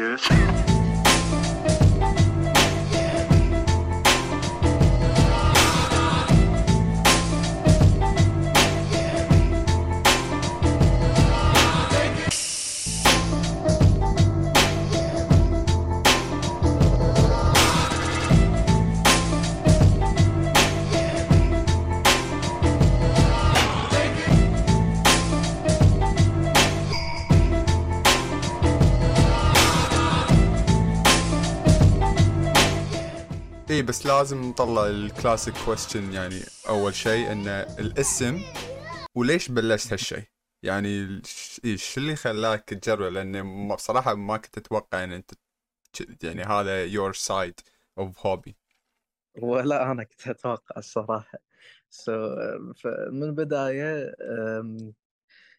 Yes. بس لازم نطلع الكلاسيك كويستشن يعني أول شيء إن الاسم وليش بلشت هالشيء؟ يعني إيه شو اللي خلاك تجرب لأن بصراحة ما كنت أتوقع إن أنت يعني هذا your side of hobby. ولا أنا كنت أتوقع الصراحة. So من البداية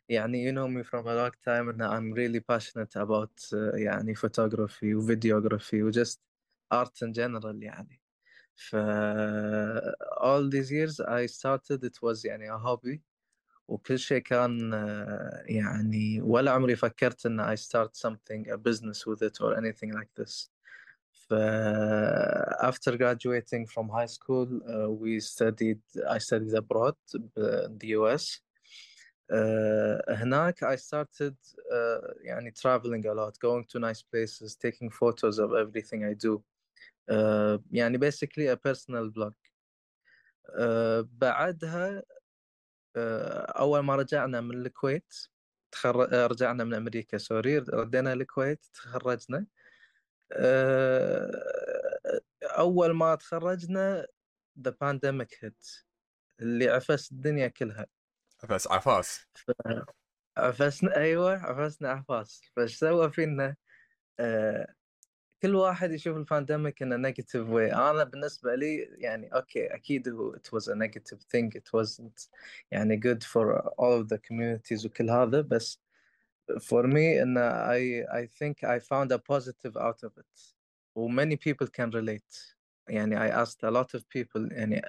يعني you know me from a long time and I'm really passionate about uh, يعني photography وفيديوغرافي و just art in general يعني. ف all these years I started it was يعني a hobby وكل شيء كان uh, يعني ولا عمري فكرت ان I start something a business with it or anything like this ف after graduating from high school uh, we studied I studied abroad in the US uh, هناك I started uh, يعني traveling a lot going to nice places taking photos of everything I do uh, يعني basically a personal blog uh, بعدها uh, أول ما رجعنا من الكويت تخر... رجعنا من أمريكا سوري ردينا الكويت تخرجنا. آه، أول ما تخرجنا the pandemic hit اللي عفس الدنيا كلها. بس عفاس. عفسنا أيوة عفسنا عفاس. فايش سوى فينا؟ آه، كل واحد يشوف البانديميك in a negative way أنا بالنسبة لي يعني أوكي أكيد هو it was a negative thing it wasn't يعني good for all of the communities وكل هذا بس for me and I I think I found a positive out of it و many people can relate يعني I asked a lot of people يعني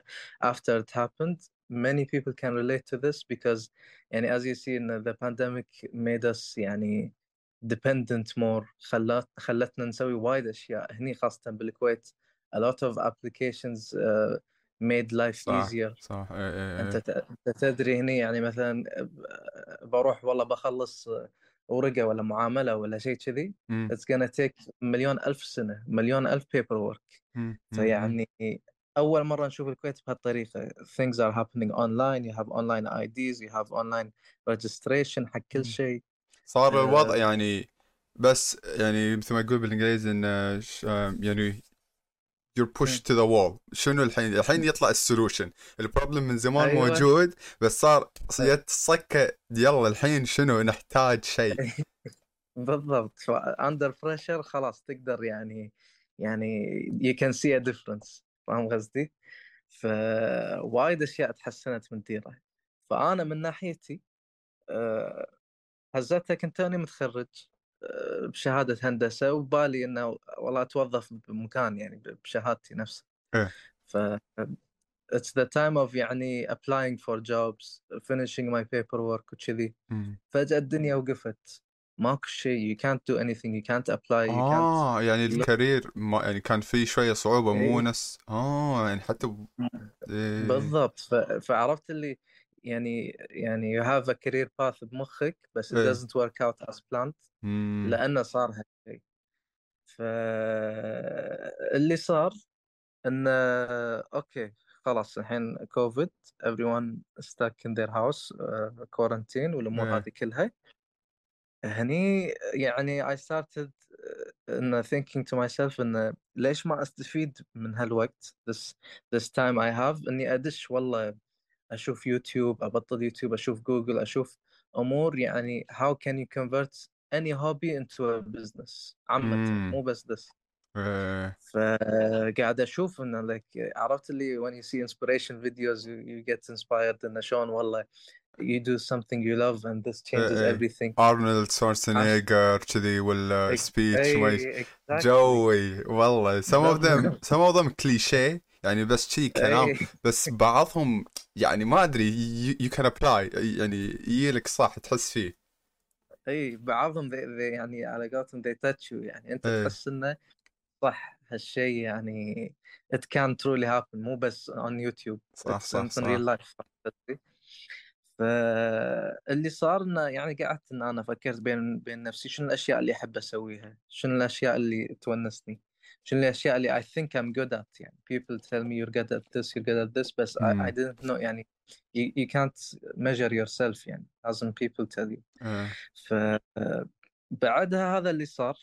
after it happened many people can relate to this because يعني as you see in the pandemic made us يعني dependent more خلت خلتنا نسوي وايد أشياء هني خاصة بالكويت a lot of applications uh, made life صح easier صح إيه انت إيه. ت- أنت تدري هني يعني مثلا بروح والله بخلص ورقة ولا معاملة ولا شيء كذي it's gonna take مليون ألف سنة مليون ألف. مم. مم. فيعني أول مرة نشوف الكويت بهالطريقة things are happening online you have online IDs you have online registration حق كل. شيء صار الوضع آه، يعني بس يعني مثل ما يقول بالإنجليزي انه ش- آه، يعني you're pushed to the wall. شنو الحين؟ الحين يطلع ال solution. ال problem من زمان أيوه. موجود بس صار جت الصكه يلا الحين شنو نحتاج شيء. بالضبط. under pressure خلاص تقدر يعني يعني you can see a difference. فاهم قصدي؟ فوايد أشياء تحسنت من ديره فأنا من ناحيتي آه، هزتها كنت توني متخرج آه، بشهادة هندسة وبالي إنه والله أتوظف بمكان يعني بشهادتي نفسها. إيه. ف it's the time of يعني applying for jobs finishing my paperwork وكذي. مم. فجأة الدنيا وقفت. ماكو شيء you can't do anything you can't apply you can't آه يعني الكارير ما يعني كان في شوية صعوبة مو إيه. نفس آه يعني حتى ب... إيه. بالضبط. ف... فعرفت اللي يعني يعني you have a career path بمخك بس it إيه doesn't work out as planned مم. لأنه صار هالشيء فاللي صار انه أوكي خلاص الحين كوفيد everyone stuck in their house uh, quarantine والامور إيه هذه كلها هني يعني I started ان thinking to myself ان ليش ما استفيد من هالوقت this this time I have اني ادش والله أشوف يوتيوب أبطل يوتيوب أشوف جوجل أشوف أمور يعني how can you convert any hobby into business عامه مو بس this آه. فقاعد أشوف انه لك عرفت اللي when you see inspiration videos you, you get inspired انه شلون والله you do something you love and this آه، changes uh, everything. ارنولد سورسنيجر كذي ولا speech جوي والله. Some of them some of them cliché يعني بس شي كلام اي بس بعضهم يعني ما أدري you can apply يعني يجيلك صح تحس فيه. إي بعضهم they, they يعني على قولتهم they touch you يعني أنت إيه. تحس إنه صح هالشيء يعني it can truly happen مو بس on YouTube صح It's صح صح. real life فاللي صار إنه يعني قعدت ان أنا فكرت بين بين نفسي شنو الأشياء اللي أحب أسويها شنو الأشياء اللي تونسني؟ شنو الأشياء اللي I think I'm good at يعني. People tell me you're good at this you're good at this بس I, I مم. didn't know يعني. You, you can't measure yourself يعني لازم people tell you. إيه. ف بعدها هذا اللي صار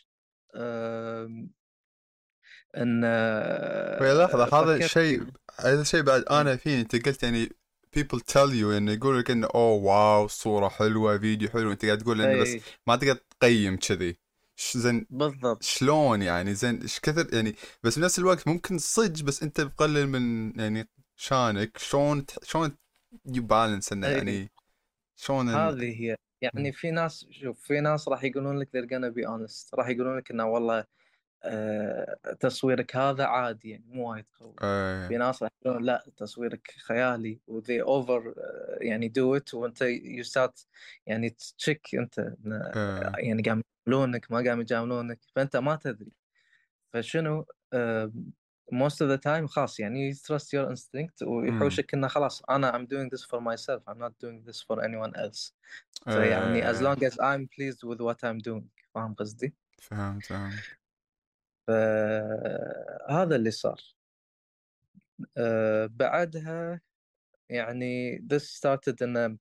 إن ويا لحظة هذا الشيء هذا الشيء بعد أنا فيه أنت قلت يعني people tell you إنه يقول لك إنه أوه واو صورة حلوة فيديو حلو. أنت قاعد تقول إنه بس اي ما تقدر تقيم كذي. زين بالضبط. شلون يعني؟ زين إيش كثر يعني؟ بس بنفس الوقت ممكن صج بس أنت بقلل من يعني شانك. شلون شلون يبالانس إنه اي يعني شلون. هذه هي. يعني في ناس شوف في ناس راح يقولون لك they're gonna be honest. راح يقولون لك إنه والله آه تصويرك هذا عادي يعني مو وايد قوي. في إيه ناس راح يقولون لا تصويرك خيالي و they over آه، يعني do it. وأنت you start يعني تشيك أنت إن إيه. يعني قام يجاملونك ما قام يجاملونك فانت ما تدري فشنو آه most of the time خلاص يعني your instinct مم. ويحوشك انه خلاص أنا I'm doing this for myself I'm not doing this for anyone else فيعني as إيه long as I'm pleased with what I'm doing فاهم قصدي؟ فهمت فهمت فهذا اللي صار آه، بعدها يعني this started in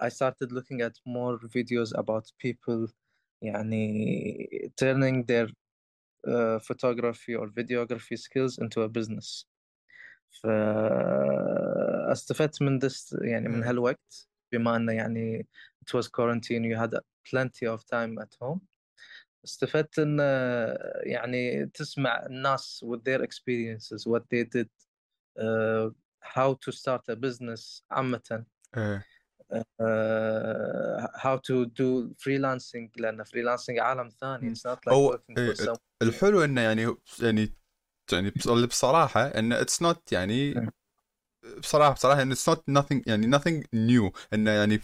I started looking at more videos about people يعني turning their uh, photography or videography skills into a business فاستفدت من this يعني من ايه هالوقت بما انه يعني it was quarantine you had plenty of time at home استفدت ان يعني تسمع الناس with their experiences what they did uh, how to start a business عامة ايه How to do freelancing لأن freelancing عالم ثاني. like هو working إيه الحلو إنه يعني يعني يعني بص- اللي بصراحة إنه it's not يعني مم. بصراحة بصراحة إنه it's not nothing يعني nothing new. إنه يعني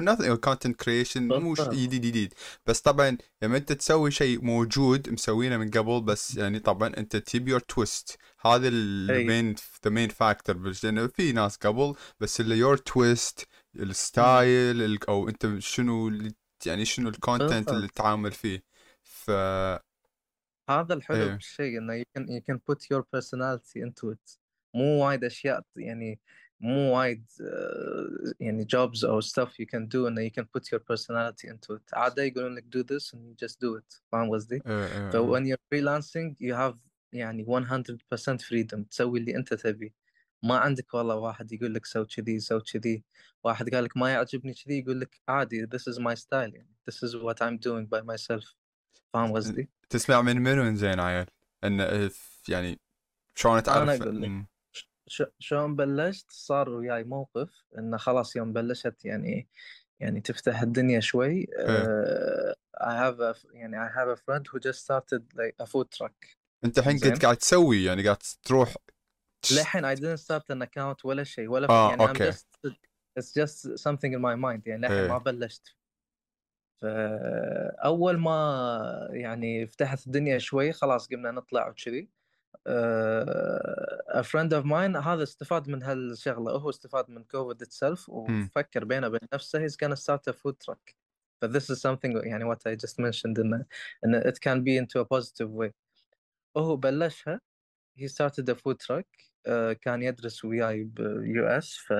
nothing content creation مو جديد جديد. بس طبعا لما أنت تسوي شيء موجود مسوينه من قبل بس يعني طبعا أنت تجيب your twist هذا ال main the main factor لأنه في ناس قبل بس اللي your twist. ال style ال- أو أنت شنو يعني شنو ال content اللي تتعامل فيه. ف هذا الحلو إيه. بالشيء إنه you can you can put your personality into it. مو وايد أشياء يعني مو وايد uh, يعني jobs أو stuff you can do إنه you can put your personality into it. عادة يقولون لك do this and you just do it. فاهم قصدي؟ إيه إيه ف إيه. when you're freelancing you have يعني 100% freedom. تسوي اللي أنت تبي ما عندك والله واحد يقول لك سوي كذي سوي كذي. واحد قال لك ما يعجبني كذي يقول لك عادي this is my style يعني. This is what I'm doing by myself. فاهم قصدي؟ تسمع من منو زين عيال؟ انه إيه، يعني شلون أنا تعرف أقول لك. شلون بلشت؟ صار وياي موقف إنه خلاص يوم بلشت يعني يعني تفتح الدنيا شوي uh, I have a يعني I have a friend who just started like a food truck. أنت الحين كنت قاعد تسوي يعني قاعد تروح. للحين I didn't start an account ولا شيء ولا. آه يعني I'm أوكي. just it's just something in my mind يعني للحين ما إيه. بلشت. فأول ما يعني فتحت الدنيا شوي خلاص قمنا نطلع وكذي. uh, a friend of mine هذا استفاد من هالشغلة هو استفاد من كوفيد itself. وفكر بينه وبين نفسه he's gonna start a food truck. ف this is something يعني what I just mentioned إنه it can be into a positive way. وهو بلشها he started a food truck uh, كان يدرس وياي بيو اس ف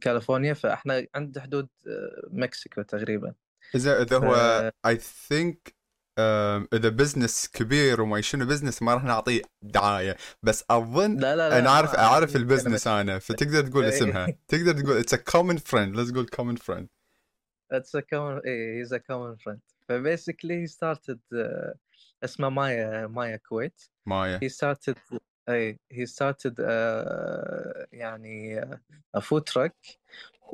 كاليفورنيا فإحنا عند حدود uh, مكسيكو تقريبا. إذا اذا هو I think إذا business كبير وما شنو business ما راح نعطيه دعاية بس أظن لا لا أنا لا ما أعرف نتكلم ال business أنا فتقدر تقول اسمها. إيه. تقدر تقول it's a common friend let's قول common friend It's a common إيه he's a common friend. ف basically started uh, اسمه مايا مايا كويت مايا he started اي he started uh, يعني uh, a food truck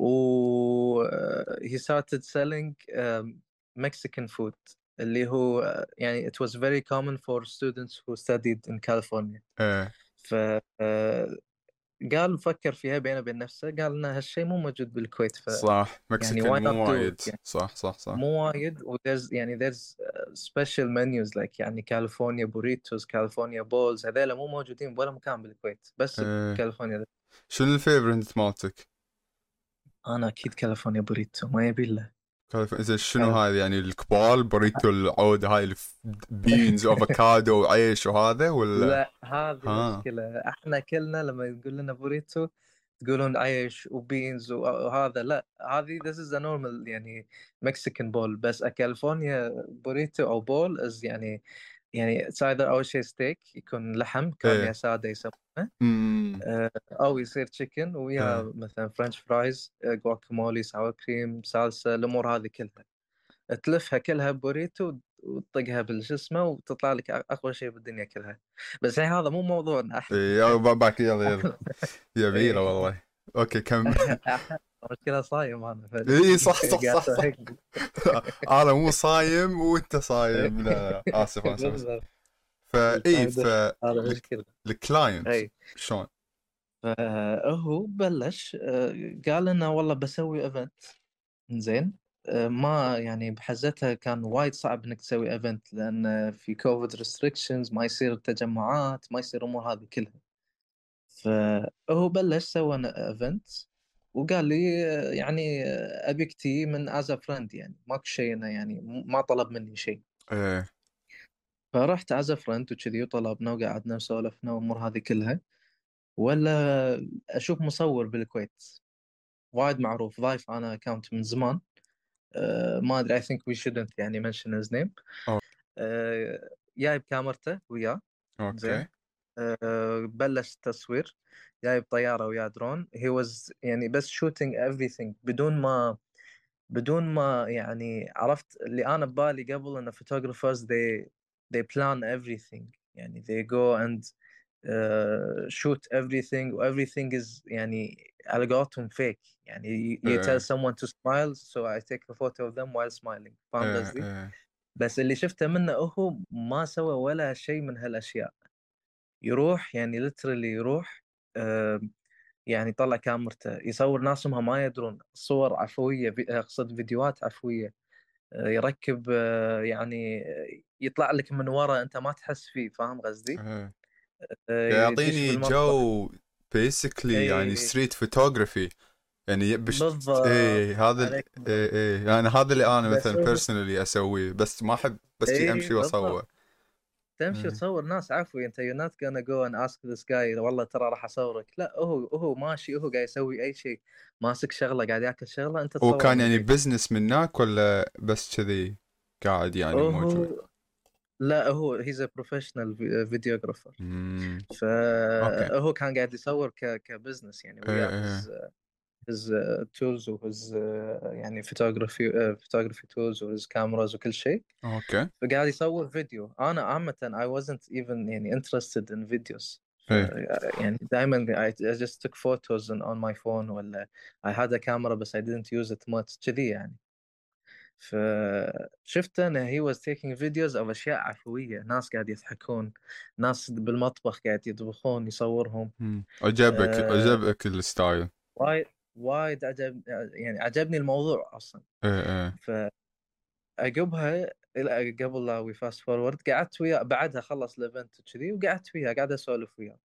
و uh, he started selling um, Mexican food اللي هو uh, يعني it was very common for students who studied in California ايه ف uh, قال فكر فيها بينه وبين نفسه قال ان هالشيء مو موجود بالكويت ف صح Mexican not مو؟ وايد يعني صح صح صح مو وايد و there's يعني uh, special menus like يعني كاليفورنيا burritos كاليفورنيا bowls هذيلا مو موجودين بولا مكان بالكويت بس إيه. بكاليفورنيا شنو ال favorite مالتك؟ أنا أكيد كاليفورنيا burrito ما يبي له كاليف- زين شنو هذا يعني الكبار burrito العود هاي beans وافوكادو وعيش وهذا ولا؟ لا هذه ها. المشكلة إحنا كلنا لما يقول لنا burrito تقولون عيش و beans وهذا لا هذه this is a normal يعني Mexican bowl بس كاليفورنيا burrito أو bowl is يعني يعني it's either أول شيء ستيك يكون لحم carne إيه. سادة يسمونه. إمم آه، أو يصير chicken ويا إيه. مثلا French fries guacamole sour cream صلصه الأمور هذه كلها. تلفها كلها burrito وتطقها بالشو اسمه وتطلع لك أقوى شيء بالدنيا كلها. بس الحين هذا مو موضوعنا. إحنا يلا back يلا يلا. يبيله إيه. والله. okay كم مشكلة صايم أنا ف- إي صح صح صح, صح. أنا مو صايم وأنت صايم لا آسف آسف. فاي فال client إي شلون؟ فهو بلش آه، قال إنه والله بسوي event زين. آه، ما يعني بحزتها كان وايد صعب إنك تسوي event لأن في كوفيد restrictions ما يصير تجمعات ما يصير الأمور هذه كلها. فهو بلش سوى event وقال لي آه، يعني آه، ابيك تيي من as friend يعني ماكو شيء انه يعني ما طلب مني شيء إيه. فرحت as friend وكذي وطلبنا وقعدنا وسولفنا والامور هذه كلها. ولا أشوف مصور بالكويت. وايد معروف ضايف أنا account من زمان. أه ما أدري I think we shouldn't يعني mention his name. جايب كاميرته وياه. okay. أه بلش التصوير. جايب طيارة وياه drone he was يعني بس shooting everything بدون ما بدون ما يعني عرفت اللي أنا ببالي قبل إن photographers they they plan everything يعني they go and uh, shoot everything everything is يعني على قولتهم fake يعني you, you إيه. tell someone to smile so I take a photo of them while smiling فاهم إيه، قصدي؟ إيه. بس اللي شفته منه هو ما سوى ولا شيء من هالأشياء يروح يعني literally يروح يعني طلع كاميرته يصور ناس هم ما يدرون صور عفوية أقصد فيديوهات عفوية آه، يركب آه، يعني آه، يطلع لك من ورا أنت ما تحس فيه فاهم قصدي؟ يدش يعطيني. جو basically. يعني street photography يعني بش بالضبط إيه هذا إيه إيه يعني هذا اللي أنا مثلا personally أسويه بس ما أحب بس شي أمشي وأصور. تمشي إيه. تصور ناس عفوي أنت you're not gonna go and ask this guy والله ترى راح أصورك لا هو هو ماشي هو قاعد يسوي أي شيء ماسك شغلة قاعد ياكل شغلة أنت هو تصور كان من يعني. business منك ولا بس كذي قاعد يعني موجود هو لا هو he's a professional videographer. فهو كان قاعد يصور ك ك business يعني إيه، وياه his his tools و his يعني photography photography tools و his cameras وكل شيء. okay. فقاعد يصور فيديو أنا عامة I wasn't even يعني interested in videos. إيه. يعني دائما I, just took photos on, my phone ولا I had a camera بس I didn't use it much. كذي يعني. فشفت انه he was taking videos of أشياء عفوية. ناس قاعد يضحكون. ناس بالمطبخ قاعد يطبخون يصورهم. عجبك آه. عجبك ال style. وايد. وايد عجب يعني عجبني الموضوع أصلا. إيه إيه. فعقبها إلى- قبل لا we fast forward قعدت وياه بعدها خلص ال event وكذي وقعدت وياه قاعد أسولف وياه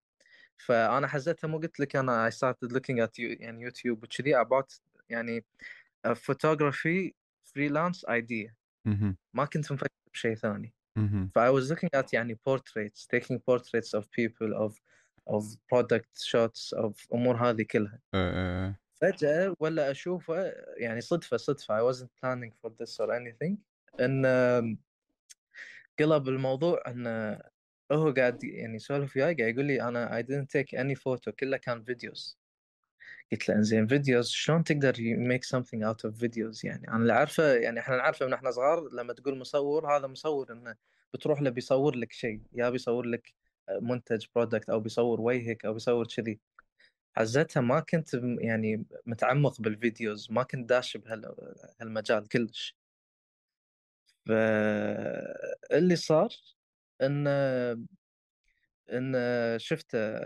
فأنا حزتها مو قلت لك أنا started looking at you يعني يوتيوب وكذي about يعني freelance idea. مهم. ما كنت مفكر بشيء ثاني. ف I was looking at يعني portraits taking portraits of people of of product shots of أمور هذه كلها. إيه إيه. فجأة ولا أشوفه يعني صدفة صدفة. I wasn't planning for this or anything. إن قلب الموضوع إن هو قاعد يعني يسولف وياي قاعد يقول لي أنا I didn't take any photo كله كان videos قلت له إنزين videos شلون تقدر make something out of videos يعني أنا اللي عارفه يعني إحنا نعرفه من إحنا صغار لما تقول مصور هذا مصور إنه بتروح له بيصور لك شيء. يا بيصور لك منتج product أو بيصور وجهك أو بيصور كذي. حزتها ما كنت يعني متعمق بال videos ما كنت داش بهالمجال كلش. فاللي صار إن إن شفته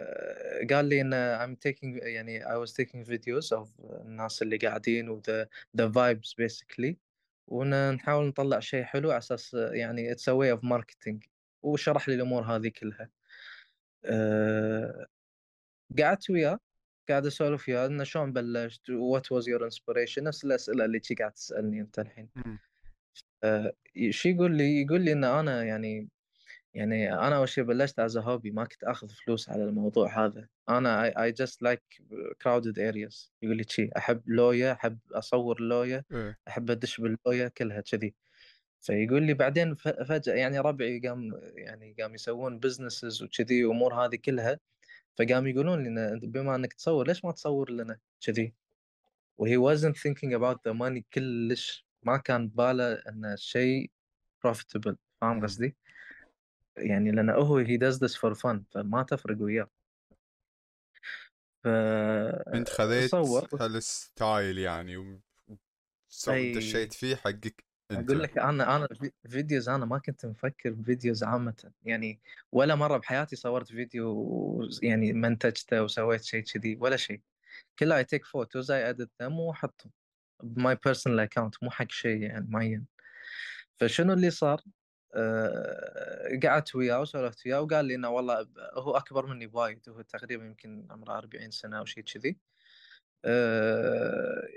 قال لي إن I'm taking يعني I was taking videos of الناس اللي قاعدين و the, the vibes basically. وإن نحاول نطلع شيء حلو على أساس يعني it's a way of marketing. وشرح لي الأمور هذه كلها. أه قعدت وياه. قاعد أسولف وياه انه شلون بلشت؟ what was your inspiration نفس الأسئلة اللي قاعد تسألني أنت الحين. شو يقول لي يقول لي إن أنا يعني يعني أنا أول شيء بلشت as hobby ما كنت آخذ فلوس على الموضوع هذا. أنا I just like crowded areas يقول لي شي أحب لويا أحب أصور لويا إيه. أحب أدش باللويا كلها كذي. فيقول لي بعدين فجأة يعني ربعي قام يعني قام يسوون businesses وكذي امور هذه كلها. فقام يقولون لنا بما أنك تصور ليش ما تصور لنا كذي و he wasn't thinking about the money كلش ما كان باله إن الشيء profitable فاهم قصدي؟ يعني لأن هو he does this for fun فما تفرق وياه ف أنت خذيت هال style يعني و... أي. دشيت فيه حقك أقول لك أنا أنا في- videos أنا ما كنت مفكر ب videos عامة يعني ولا مرة بحياتي صورت فيديو يعني منتجته وسويت شيء كذي ولا شيء كله I take photos I edit them وأحطهم. ب my personal account مو حق شيء يعني معين. فشنو اللي صار؟ أه قعدت وياه وسولفت وياه وقال لي إنه والله هو أكبر مني بوايد هو تقريبا يمكن عمره 40 سنة أو شيء كذي.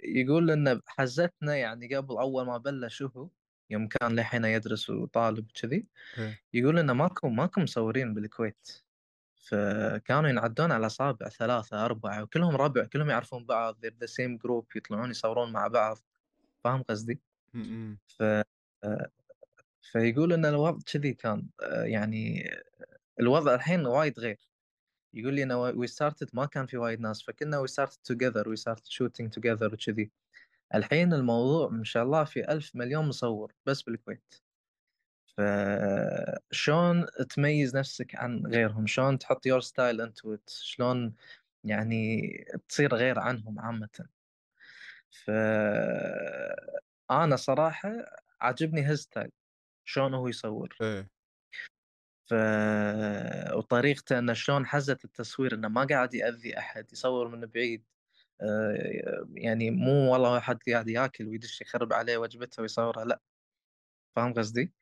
يقول إن حزتنا يعني قبل أول ما بلش هو يوم كان لحين يدرس وطالب كذي إيه. يقول إنه ماكو ماكو مصورين بالكويت فكانوا ينعدون على اصابع ثلاثة أربعة وكلهم ربع كلهم يعرفون بعض the same group يطلعون يصورون مع بعض فاهم قصدي؟ ف آه، فيقول إن الوضع كذي كان آه، يعني الوضع الحين وايد غير يقول لي إنه we started ما كان في وايد ناس فكنا we started together we started shooting together وكذي. الحين الموضوع ما شاء الله في ألف مليون مصور بس بالكويت. فشلون تميز نفسك عن غيرهم؟ شلون تحط your style into شلون يعني تصير غير عنهم عامة؟ ف أنا صراحة عاجبني his style شلون هو يصور. إيه. ف وطريقته إنه شلون حزت التصوير إنه ما قاعد يأذي أحد يصور من بعيد آه، يعني مو والله واحد قاعد ياكل ويدش يخرب عليه وجبته ويصورها لأ. فاهم قصدي؟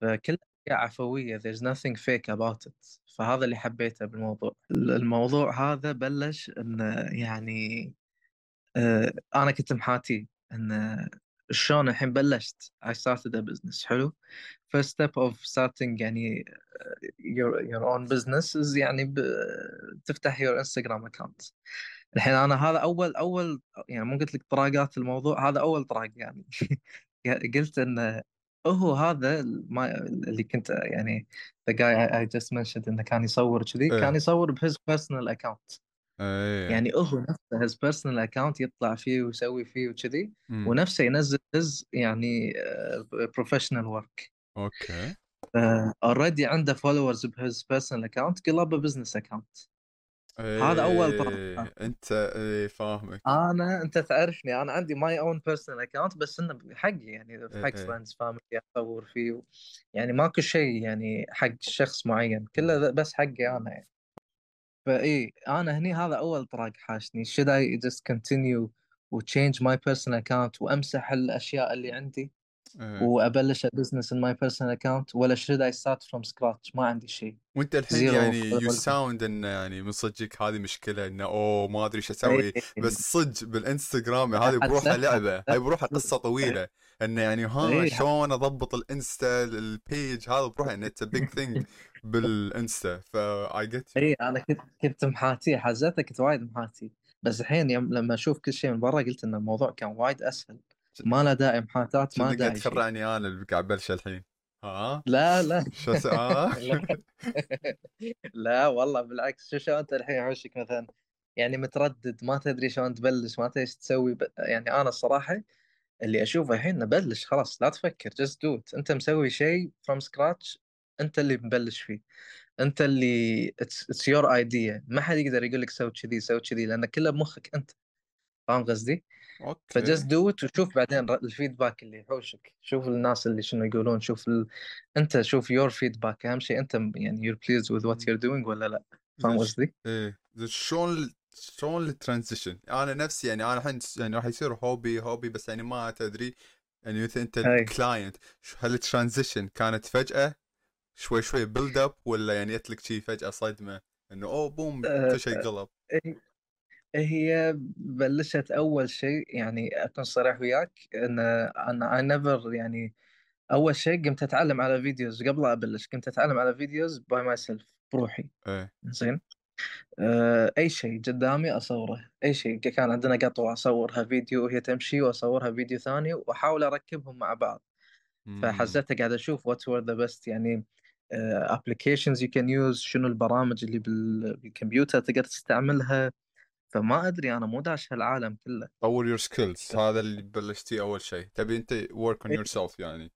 فكل عفوية there's nothing fake about it. فهذا اللي حبيته بالموضوع. الموضوع هذا بلش إنه يعني آه، أنا كنت محاتي إنه شلون الحين بلشت؟ I started a business. حلو. First step of starting يعني آه، your, your own business is يعني ب... تفتح your Instagram account. الحين أنا هذا أول أول يعني مو قلت لك طراقات الموضوع هذا أول طراق يعني. قلت انه هو هذا اللي كنت يعني the guy I, I just mentioned إنه كان يصور كذي إيه. كان يصور ب his personal account. إيه يعني هو نفسه his personal account يطلع فيه ويسوي فيه وكذي. ونفسه ينزل his يعني professional work okay already عنده followers ب his personal account قلبه business account هذا أول طراق. إيه. أنت إيه فاهمك أنا أنت تعرفني أنا عندي my own personal account بس إنه حقي يعني إيه حق إيه. friends family اصور فيه يعني ماكو شيء يعني حق شخص معين كله بس حقي أنا يعني فإي أنا هني هذا أول طراق حاشني should I just continue و change my personal account وامسح الأشياء اللي عندي. وابلش business in my personal account ولا should I start from scratch ما عندي شيء وأنت الحين يعني you. sound انه يعني من صدقك هذه مشكلة إنه أوه ما أدري إيش أسوي إيه. بس صدق بالإنستغرام هذه بروحها لعبة هاي بروحها قصة طويلة انه يعني ها إيه. شلون أضبط الإنستا ال page هذا بروحه انه it's big thing بالإنستا. ف I get it أنا كنت كنت محاتي حزتها كنت وايد محاتي. بس الحين يوم لما أشوف كل شيء من برا قلت إن الموضوع كان وايد أسهل. ما له داعي محاتات ما قاعد داعي. تخرعني أنا اللي قاعد أبلش الحين؟ ها؟ لا لا. شو آه؟ لا والله بالعكس. شو شو أنت الحين يحوشك مثلا؟ يعني متردد ما تدري شلون تبلش ما تدري إيش تسوي. ب... يعني أنا الصراحة اللي أشوفه الحين نبلش خلاص لا تفكر do it. أنت مسوي شيء from scratch أنت اللي مبلش فيه. أنت اللي it's your idea. ما حد يقدر يقول لك سوي كذي سوي كذي لأن كله بمخك أنت. فاهم قصدي؟ okay. ف just do it وشوف بعدين ال feedback اللي يحوشك. شوف الناس اللي شنو يقولون شوف ال... أنت شوف your feedback أهم شيء أنت يعني you're pleased with what. you're doing ولا لا. فاهم قصدي؟ إيه شلون شلون ال transition؟ أنا نفسي يعني أنا الحين يعني راح يصير hobby hobby بس يعني ما تدري. يعني مثل أنت. ال client هل ال transition كانت فجأة شوي شوي build up ولا يعني جت لك شيء فجأة صدمة إنه أوه boom أه، كل شيء قلب؟ هي- هي بلشت أول شيء يعني أكون صريح وياك إن أنا I never يعني أول شيء قمت أتعلم على videos قبل أبلش كنت أتعلم على videos by myself بروحي. إيه. زين؟ آه، أي شيء قدامي أصوره. أي شيء كان عندنا قطوة أصورها فيديو وهي تمشي وأصورها فيديو ثاني وأحاول أركبهم مع بعض. فحزتها قاعد أشوف what were the best يعني applications you can use شنو البرامج اللي بال- بالكمبيوتر تقدر تستعملها. فما أدري أنا مو داش هالعالم كله. طور your skills هذا اللي بلشتي أول شيء. تبي أنت work on. yourself يعني.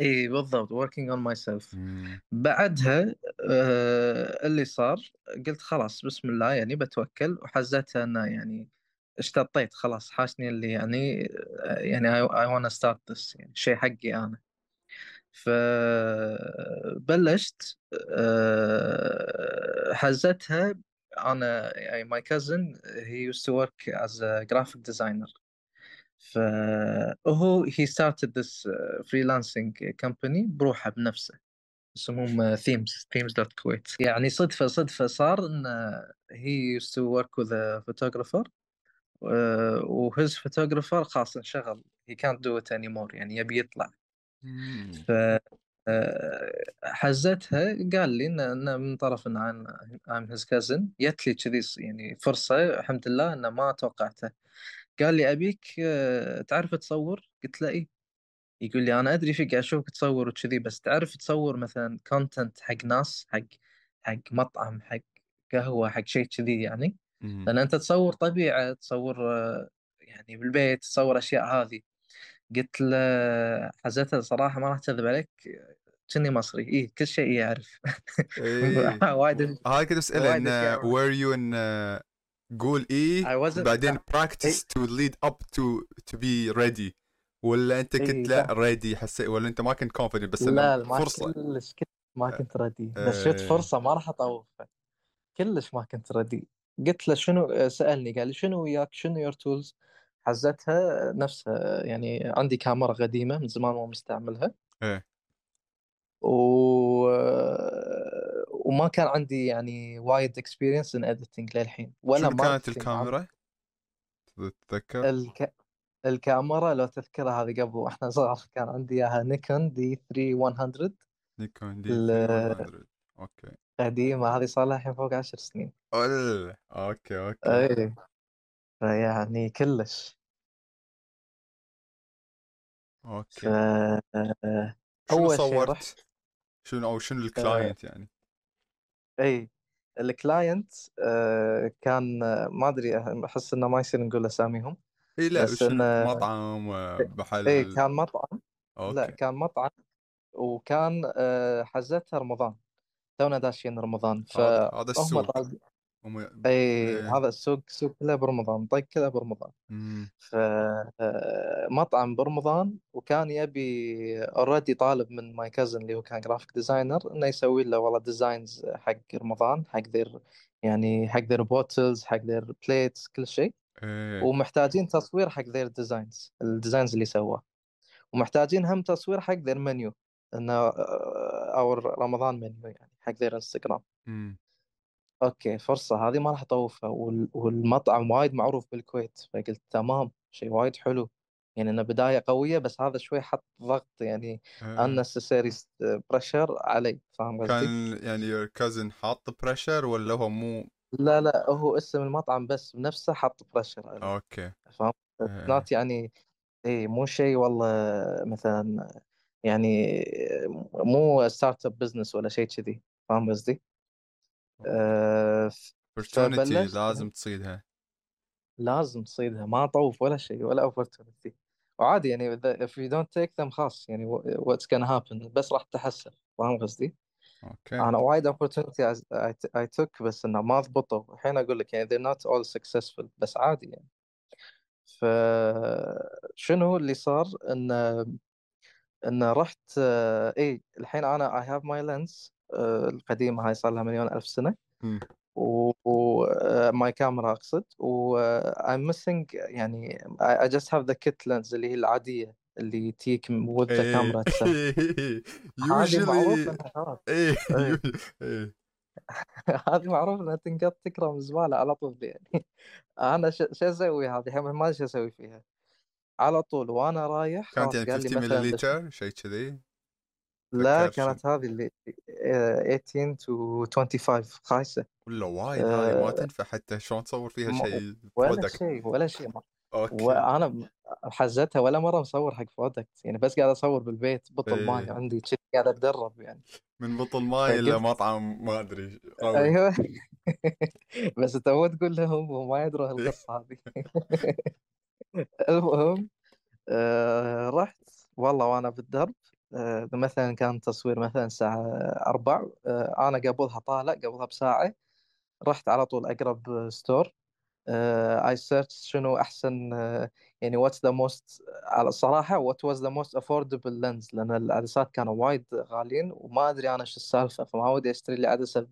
اي بالضبط working on myself. مم. بعدها آه، اللي صار قلت خلاص بسم الله يعني بتوكل وحزتها انه يعني اشتطيت خلاص حاشني اللي يعني آه، يعني I, I wanna start this يعني شيء حقي أنا. فبلشت آه، حزتها أنا يعني my cousin he used to work as a graphic designer. فهو he started this freelancing company بروحه بنفسه يسمهم themes themes dot كويت يعني صدفة صدفة صار إن he used to work with photographer و his photographer خاص انشغل هي كانت دو ات اني مور يعني يبي يطلع. ف آه، حزتها قال لي إن من طرف إن I'm his cousin جت لي كذي يعني فرصة الحمد لله انه ما توقعته. قال لي أبيك آه، تعرف تصور؟ قلت له اي يقول لي أنا أدري فيك أشوفك تصور وكذي بس تعرف تصور مثلا content حق ناس حق حق مطعم حق قهوة حق شيء كذي يعني. لأن أنت تصور طبيعة تصور آه، يعني بالبيت تصور أشياء هذه. قلت له حزتها صراحة ما راح اكذب عليك كني مصري. اي كل شيء يعرف. إيه. وايد هاي كنت اساله إن you in uh, قول إيه wasn't- بعدين practice to lead up to to be ready. ولا أنت إيه، كنت لا. ريدي حسيت ولا أنت ما كنت confident بس لا ما فرصة. كلش كنت ما كنت ready بس شفت. فرصة ما راح أطوفها كلش ما كنت ready قلت له شنو سألني قال لي شنو وياك؟ شنو your tools حزتها نفسها يعني عندي كاميرا قديمة من زمان ما مستعملها. إيه. و... وما كان عندي يعني وايد experience in editing للحين ولا شنو كانت. الكاميرا؟ تتذكر؟ الك... الكاميرا لو تذكرها هذه قبل وإحنا صغار كان عندي إياها نيكون دي 3100 نيكون دي ال- 3100 أوكي قديمة هذه صار لها الحين فوق عشر سنين أول. أوكي أوكي اي فيعني كلش ف أوكي آه، شنو صورت؟ رحت شنو أو شنو ال client يعني؟ إي ال client آه، كان ما أدري أحس إنه ما يصير نقول أساميهم إي لا بس إنه- مطعم محل إي كان مطعم. لا أوكي. كان مطعم وكان آه، حزتها رمضان. تونا داشين رمضان هذا هذا السوق. هم إي إيه. هذا السوق سوق كله برمضان طق كله برمضان مم. فمطعم برمضان وكان يبي already طالب من my cousin اللي هو كان graphic designer إنه يسوي له والله designs حق رمضان حق their يعني حق their bottles حق their plates كل شيء إيه ومحتاجين تصوير حق their designs ال designs اللي سواه ومحتاجين هم تصوير حق their menu إنه أو رمضان منيو يعني حق their انستغرام مم. أوكي فرصة هذه ما راح أطوفها وال- والمطعم وايد معروف بالكويت فقلت تمام شيء وايد حلو يعني انه بداية قوية بس هذا شوي حط ضغط يعني إيه. unnecessary pressure علي فاهم قصدي؟ كان يعني your cousin حاط pressure ولا هو مو لا لا هو اسم المطعم بس بنفسه حط pressure علي أوكي فاهم؟ إيه. not يعني اي مو شيء والله مثلا يعني مو start up business ولا شيء كذي فاهم قصدي؟ آه، opportunity فبلشت لازم تصيدها. لازم تصيدها. ما طوف ولا شيء ولا opportunity وعادي يعني if you don't take them خلاص يعني what's gonna happen بس راح تحسن فاهم قصدي؟ أوكي. أنا وايد opportunity I, I, I took بس إنه ما ضبطوا. الحين أقول لك يعني they're not all successful بس عادي يعني. فشنو اللي صار؟ إن إن رحت آه، اي الحين أنا I have my lens القديمة هاي صار لها مليون ألف سنة. و my camera أقصد. و I'm missing يعني I just have the kit lens اللي هي العادية اللي تيك with the إيه. camera itself. هذه معروف usually إنها خلاص إيه إيه. إيه. هذه معروف إنها تنقط تكرم زبالة على طول يعني. أنا شو أسوي هذه؟ الحين ما أدري شو أسوي فيها. على طول وأنا رايح كانت يعني قال لي 50 مثلا مليلتر شيء كذي. لا كانت هذه اللي آه، 18 to 25 خايسة. ولا وايد هذه ما آه، تنفع حتى شلون تصور فيها ما- شيء ولا شيء ولا شيء أوكي. وأنا حزتها ولا مرة مصور حق برودكت يعني بس قاعد أصور بالبيت بطل ماي إيه. عندي كذي قاعد أتدرب يعني. من بطل ماي إلى مطعم ما أدري أيوه. بس تو تقول لهم وما يدرون القصة هذه. المهم آه رحت والله وأنا بالدرب آه مثلا كان تصوير مثلا الساعة 4 آه أنا قبلها طالع قبلها بساعة رحت على طول أقرب store I search شنو أحسن آه، يعني what's the most على الصراحة what was the most affordable lens لأن العدسات كانوا وايد غاليين وما أدري أنا شو السالفة فما ودي أشتري لي عدسه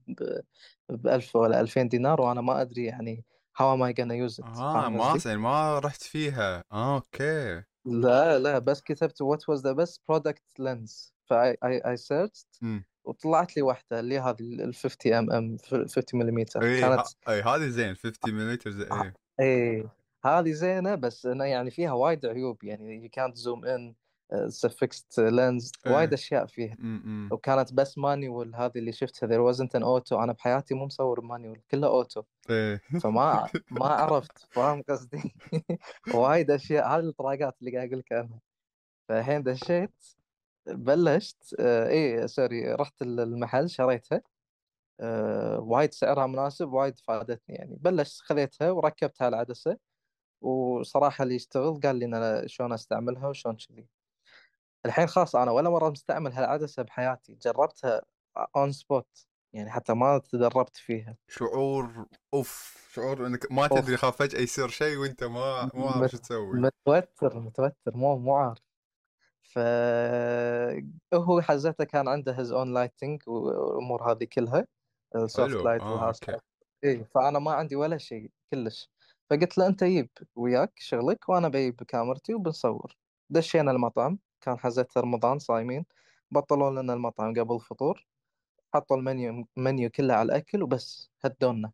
ب 1000 ولا 2000 دينار وأنا ما أدري يعني how am I gonna use it آه ما يعني ما رحت فيها. آه أوكي. لا لا بس كتبت what was the best product lens ف I I I searched امم وطلعت لي واحدة اللي هذه ال 50 mm 50 ملم كانت اي هذه زين 50 مليلتر زين اي هذه زينة بس إنه يعني فيها وايد عيوب. يعني you can't zoom in it's a fixed lens إيه. وايد أشياء فيها. امم وكانت بس manual هذه اللي شفتها. There wasn't an auto. أنا بحياتي مو مصور manual كله auto إيه. فما ما عرفت. فاهم قصدي؟ وايد أشياء. هذه الطراقات اللي قاعد أقول لك عنها فالحين دشيت بلشت آه إيه sorry رحت المحل شريتها. آه وايد سعرها مناسب وايد فادتني يعني. بلشت خذيتها وركبتها على العدسة وصراحة اللي يشتغل قال لي أنا شلون أستعملها وشلون كذي. الحين خلاص أنا ولا مرة مستعمل هالعدسة بحياتي جربتها on spot يعني حتى ما تدربت فيها. شعور أوف شعور إنك ما أوف. تدري خاف فجأة يصير شيء وأنت ما ما عارف شو تسوي. متوتر متوتر مو مو عارف. ف هو حزته كان عنده his own lighting والأمور هذه كلها ال soft light أوكي. اي فأنا ما عندي ولا شيء كلش. فقلت له أنت جيب وياك شغلك وأنا بجيب كاميرتي وبنصور. دشينا المطعم. كان حزتها رمضان صايمين بطلوا لنا المطعم قبل الفطور حطوا ال menu menu كله على الأكل وبس هدونا.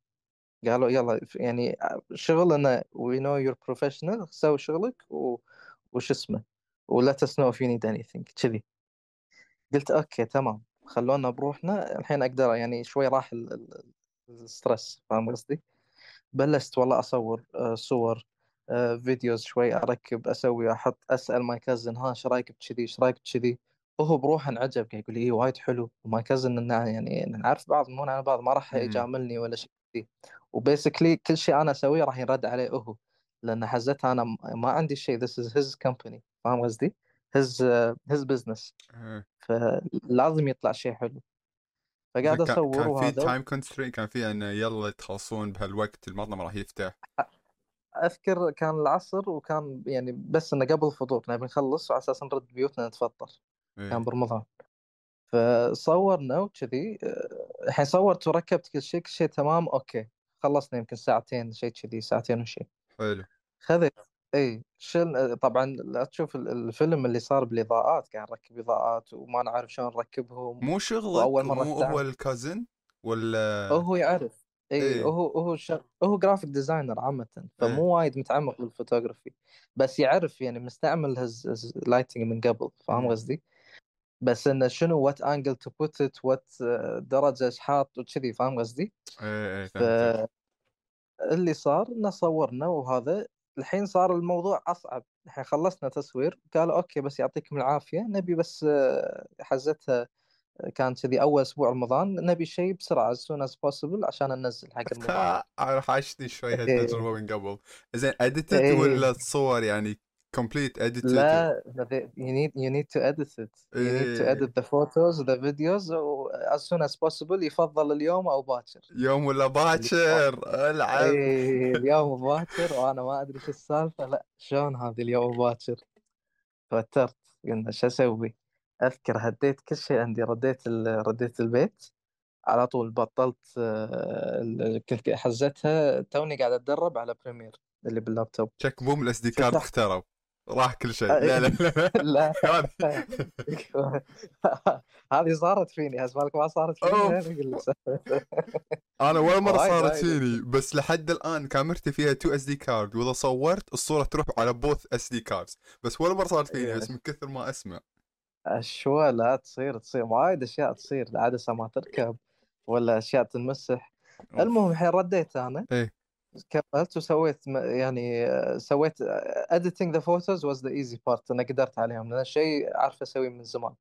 قالوا يلا يعني شغلنا we know you're professional سوي شغلك و... وش اسمه ولا know if you need anything كذي. قلت okay تمام. خلونا بروحنا. الحين أقدر يعني شوي راح ال- ال- ال stress فاهم قصدي؟ بلشت والله أصور صور videos شوي أركب أسوي أحط أسأل my cousin ها إيش رأيك بكذي إيش رأيك بكذي؟ وهو بروحه انعجب قاعد يقول لي إيه وايد حلو. و my cousin إنه يعني نعرف بعض مو نعرف بعض ما راح. يجاملني ولا شيء كذي. و basically كل شيء أنا أسويه راح ينرد عليه هو لأن حزتها أنا ما عندي شيء. This is his company. فاهم قصدي؟ His business. إيه. فلازم يطلع شيء حلو. فقاعد اصور كان في تايم كونسترين كان في إنه يلا تخلصون بهالوقت المطعم راح يفتح. اذكر كان العصر وكان يعني بس إنه قبل الفطور نبي نخلص وعلى أساس نرد بيوتنا نتفطر. كان إيه. برمضان. فصورنا وكذي آه، الحين صورت وركبت كل شيء كل شيء تمام okay. خلصنا يمكن ساعتين شيء كذي ساعتين وشيء حلو. خذيت إي شل طبعا لا تشوف ال- الفيلم اللي صار بالإضاءات قاعد نركب إضاءات وما نعرف شلون نركبهم. مو شغلك؟ مو هو ال cousin ولا هو يعرف. اي إيه. هو هو شغ... هو graphic designer عامة إيه. فمو وايد متعمق بالفوتوغرافي بس يعرف يعني مستعمل his lighting من قبل فاهم مم. قصدي؟ بس إنه شنو what angle to put it what درجة إيش حاط وكذي فاهم قصدي؟ إيه إيه فهمتك فاللي صار إنه صورنا وهذا الحين صار الموضوع أصعب الحين خلصنا تصوير قالوا okay بس يعطيكم العافية نبي بس آه، حزتها كان كذي أول أسبوع رمضان نبي شيء بسرعة as soon as possible عشان ننزل حق رمضان عاشتني شوي إيه. هالتجربة من قبل. زين edited إيه. ولا الصور يعني؟ complete edit لا you need you need to edit it. You need to إيه. edit the photos the videos as soon as possible يفضل اليوم أو باكر. يوم ولا باكر؟ العب. اليوم باكر وأنا ما أدري شو السالفة. لا شلون هذه اليوم باكر؟ توترت. قلنا شو أسوي؟ أذكر هديت كل شيء عندي رديت ال... رديت البيت. على طول بطلت آه، ال- كنت حزتها توني قاعد أتدرب على Premiere اللي باللابتوب تشيك بوم ال SD card فتحت- اخترب راح كل شيء. آه، لا لا لا لا. هذه. هذه صارت فيني. اسمعك ما صارت فيني. أوف. أنا أقول لك. أنا ولا مرة وايد- صارت وايد. فيني. بس لحد الآن كاميرتي فيها 2 SD card وإذا صورت الصورة تروح على both SD cards بس ولا مرة صارت فيني. إيه. بس من كثر ما أسمع. شو لا تصير تصير وايد أشياء تصير العدسه ما تركب ولا أشياء تنمسح. المهم الحين رديت أنا. إيه. كملت وسويت يعني سويت editing the photos was the easy part أنا قدرت عليهم لأن شيء عارف أسويه من زمان.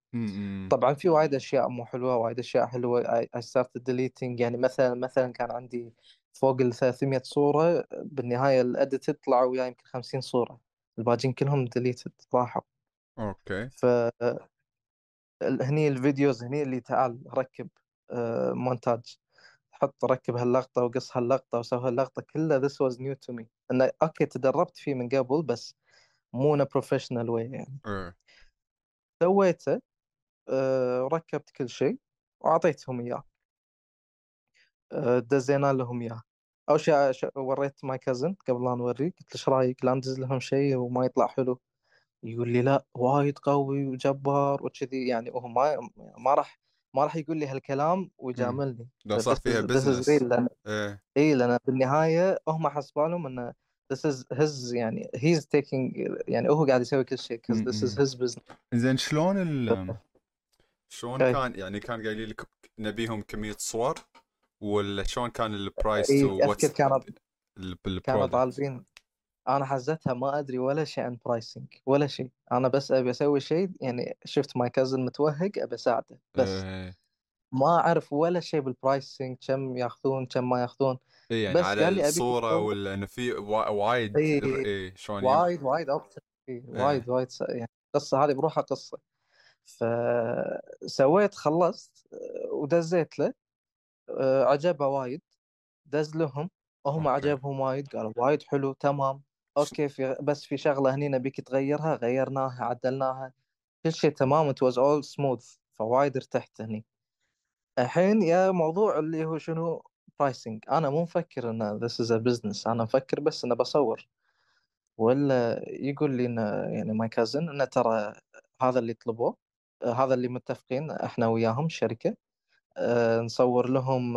طبعا في وايد أشياء مو حلوة وايد أشياء حلوة. I, started deleting يعني مثلا مثلا كان عندي فوق ال 300 صورة بالنهاية ال edited طلعوا وياي يمكن 50 صورة. الباقيين كلهم deleted راحوا. okay. ف هني الفيديوز هني اللي تعال ركب آه، مونتاج. حط ركب هاللقطة وقص هاللقطة وسوي هاللقطة. كلها this was new to me. انه okay تدربت فيه من قبل بس مو a professional way يعني. إيه. سويته آه، ركبت كل شيء وأعطيتهم إياه. آه، دزينا لهم إياه. أول شيء وريت my cousin قبل لا نوريه قلت له إيش رأيك؟ لا ندز لهم شيء وما يطلع حلو. يقول لي لا وايد قوي وجبار وكذي. يعني هو ما ما راح ما راح يقول لي هالكلام ويجاملني. لو صار فيها business لأن إيه. إي لأن بالنهاية هم حسبالهم إنه this is his يعني he's taking يعني هو قاعد يسوي كل شيء because this is his business. زين شلون ال شلون إيه. كان يعني كان قايلين لك نبيهم كمية صور؟ ولا شلون كان ال price إيه، تو أذكر كانوا- كانوا ال product طالبين. أنا حزتها ما أدري ولا شيء عن pricing ولا شيء. أنا بس أبي أسوي شيء يعني شفت my cousin متوهق أبي أساعده. بس إيه. ما أعرف ولا شيء بال pricing كم ياخذون كم ما ياخذون. إيه يعني بس على قال لي الصورة تصور. ولا إنه في وا- وايد إيه. إيه شلون وايد وايد option وايد وايد يعني القصة هذه بروحها قصة. فسويت خلصت ودزيت له. آه، عجبه وايد. دز لهم. هم okay. عجبهم وايد قالوا وايد حلو تمام. okay في بس في شغلة هني نبيك تغيرها غيرناها عدلناها. كل شيء تمام it was all smooth فوايد ارتحت هني. الحين يا موضوع اللي هو شنو؟ pricing أنا مو مفكر إن this is a business أنا مفكر بس انه بصور. ولا يقول لي انه يعني my cousin انه ترى هذا اللي طلبوه هذا اللي متفقين إحنا وياهم الشركة آه، نصور لهم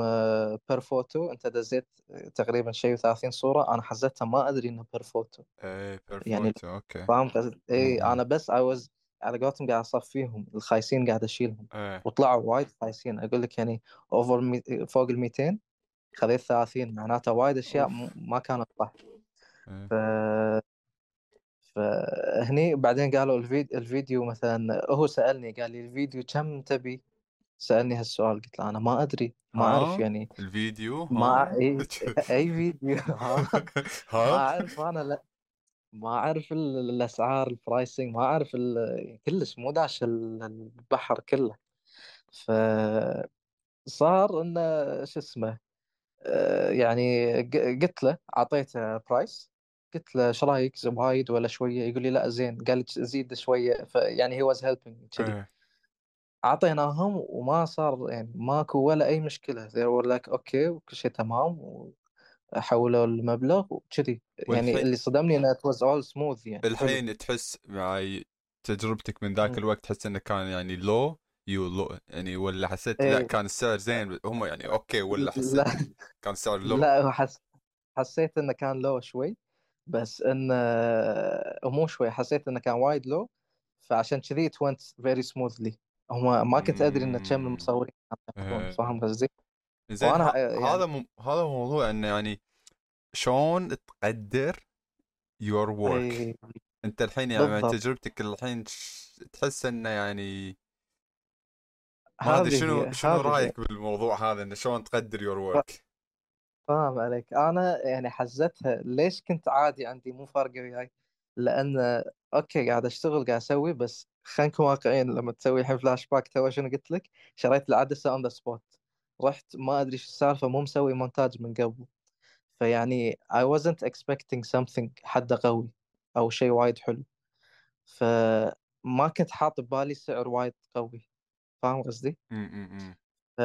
per photo انت دزيت تقريبا شيء 30 صورة. أنا حزتها ما أدري انه per photo إيه يعني perfect okay. فاهم قصدي؟ اي. أنا بس I was على قولتهم قاعد أصفيهم. الخايسين قاعد أشيلهم. إيه. وطلعوا وايد خايسين. أقول لك يعني over مي... فوق ال 200 خذيت 30 معناته وايد أشياء م- ما كانت صح. إيه. ف فهني بعدين قالوا الفيديو الفيديو مثلا هو سألني قال لي الفيديو كم تبي؟ سألني هالسؤال قلت له أنا ما أدري ما أعرف ها؟ يعني الفيديو؟ ما ها؟ إي أي فيديو ها؟ ما ها أعرف أنا لا ما أعرف ال- الأسعار ال pricing ما أعرف ال- كلش مو داش ال- البحر كله. فصار إنه شو اسمه آه، يعني ق- قلت له أعطيته price قلت له إيش رأيك؟ وايد ولا شوية؟ يقول لي لا زين. قال لي زيد شوية فيعني he was helping كذي إيه. اعطيناهم وما صار يعني ماكو ولا أي مشكلة. We're like okay وكل شيء تمام وحولوا المبلغ وكذي. يعني اللي صدمني إنه it was all smooth يعني. حلو. الحين تحس معي تجربتك من ذاك. الوقت تحس إنه كان يعني low يو low يعني ولا حسيت لا إيه. كان السعر زين؟ هم يعني okay ولا حسيت لا كان السعر low لا هو حس حسيت إنه كان low شوي بس انه مو شوي حسيت إنه كان وايد low فعشان كذي it went very smoothly. هم ما كنت ادري انه كم. المصورين إيه. فاهم قصدي؟ زين وأنا يعني هذا م... هذا موضوع انه يعني شلون تقدر your work اي أنت الحين يعني بالضبط. تجربتك الحين تحس إنه يعني ما أدري هذه شنو شنو رأيك بالموضوع هذا إنه شلون تقدر your work فاهم عليك. أنا يعني حزتها ليش كنت عادي عندي مو فارقه وياي؟ لأن okay قاعد أشتغل قاعد أسوي بس خلينا نكون واقعيين لما تسوي الحين flashback to شنو قلت لك؟ شريت العدسة on the spot رحت ما أدري إيش السالفة مو مسوي مونتاج من قبل. فيعني I wasn't expecting something حده قوي أو شيء وايد حلو. فما كنت حاط ببالي سعر وايد قوي. فاهم قصدي؟ ف...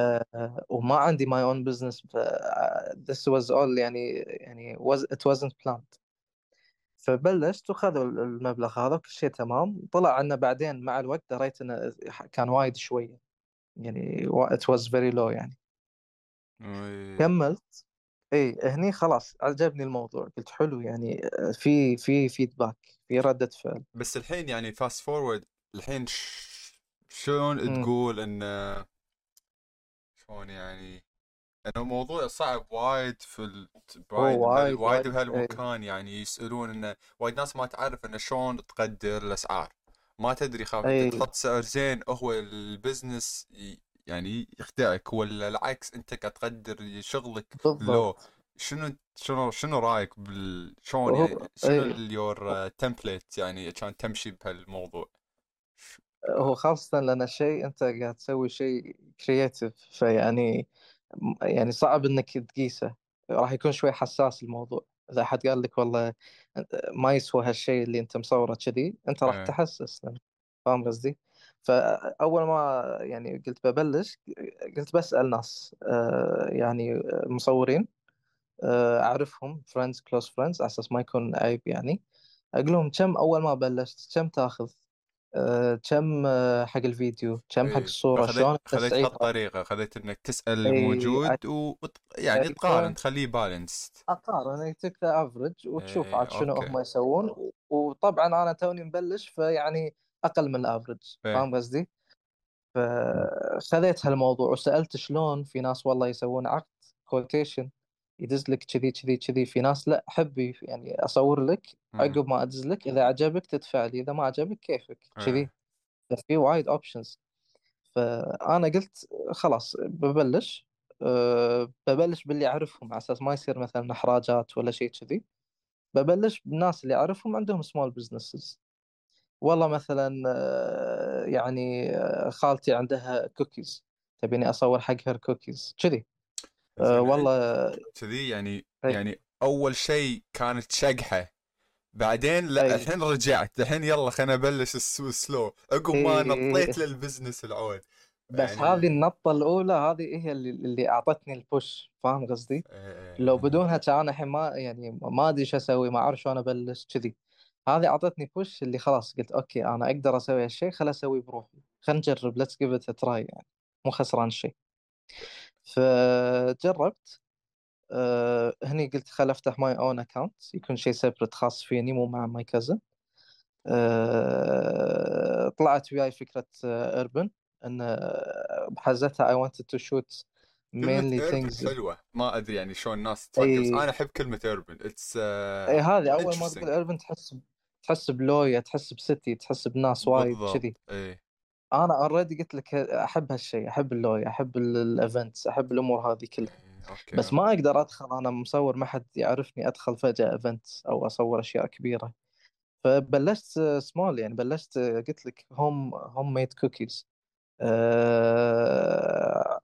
وما عندي my own business ف... this was all يعني يعني was it wasn't planned. فبلشت وخذوا المبلغ هذا وكل شيء تمام. طلع إنه بعدين مع الوقت دريت إنه كان وايد شوية يعني it was very low يعني. كملت. إي هني خلاص عجبني الموضوع. قلت حلو يعني في في feedback في ردة فعل. بس الحين يعني fast forward الحين ش- شلون. تقول ان شلون يعني إنه موضوع صعب وايد في ال... وايد وايد- بهال- وايد وايد، بهالمكان يعني يسألون إنه وايد ناس ما تعرف إنه شلون تقدر الأسعار. ما تدري خاف أي. انت تحط سعر زين هو ال business يعني يخدعك ولا العكس أنت قاعد تقدر شغلك low. بالضبط. شنو شنو شنو رأيك بال شلون يعني شنو إيه. ال your template يعني كان تمشي بهالموضوع؟ هو خاصة لأن شيء أنت قاعد تسوي شيء creative فيعني يعني صعب إنك تقيسه راح يكون شوي حساس الموضوع إذا أحد قال لك والله ما يسوى هالشيء اللي أنت مصوره كذي أنت راح إيه. تحسس فاهم قصدي؟ فأول ما يعني قلت ببلش قلت بسأل ناس آه، يعني مصورين آه، أعرفهم friends close friends على أساس ما يكون عيب يعني أقول لهم كم أول ما بلشت كم تأخذ؟ آه، كم آه، حق الفيديو كم حق إيه. فخذيت- شلون خذيت هالطريقة خذيت إنك إيه، الموجود و يعني أيوة. تقارن تخليه balance أقارن take the average وتشوف إيه، عاد شنو. هم يسوون وطبعا أنا توني مبلش فيعني أقل من ال average إيه. فاهم قصدي؟ فخذيت هالموضوع وسألت شلون في ناس والله يسوون عقد quotation يدز لك كذي كذي كذي في ناس لا حبي يعني أصور لك. عقب ما أدز لك إذا عجبك تدفع لي إذا ما عجبك كيفك إيه. كذي. في وايد options فأنا قلت خلاص ببلش أه ببلش باللي أعرفهم على أساس ما يصير مثلا إحراجات ولا شيء كذي. ببلش بالناس اللي أعرفهم عندهم small businesses والله مثلا آه، يعني آه، خالتي عندها كوكيز تبيني أصور حقها الكوكيز كذي. الحين والله كذي يعني إيه. يعني أول شيء كانت شقحة بعدين لا إيه. الحين رجعت الحين يلا خلينا نبلش ال so slow عقب ما إيه. نطيت لل business العود بس يعني- هذه النطة الأولى هذه هي اللي, اللي أعطتني ال push فاهم قصدي؟ إيه. لو بدونها كان الحين ما يعني ما أدري شو أسوي ما أعرف شلون أبلش كذي هذه أعطتني push اللي خلاص قلت okay أنا أقدر أسوي هالشيء خل أسوي بروحي خل نجرب let's give it a try يعني مو خسران شيء فجربت أه هني قلت خل أفتح my own account يكون شيء separate خاص فيني مو مع my cousin أه طلعت وياي فكرة urban إن آه، بحزتها I wanted كلمة mainly urban things حلوة ما أدري يعني شلون الناس تفكر أي. أنا أحب كلمة urban it's a هذه أول ما. تقول urban تحس تحس بلويا تحس ب city تحس بناس وايد كذي إيه أنا already قلت لك أحب هالشيء أحب اللويا أحب ال events أحب الأمور هذه كلها. إيه، okay بس ما أقدر أدخل أنا مصور ما حد يعرفني أدخل فجأة event أو أصور أشياء كبيرة. فبلشت سمول يعني بلشت قلت لك home homemade cookies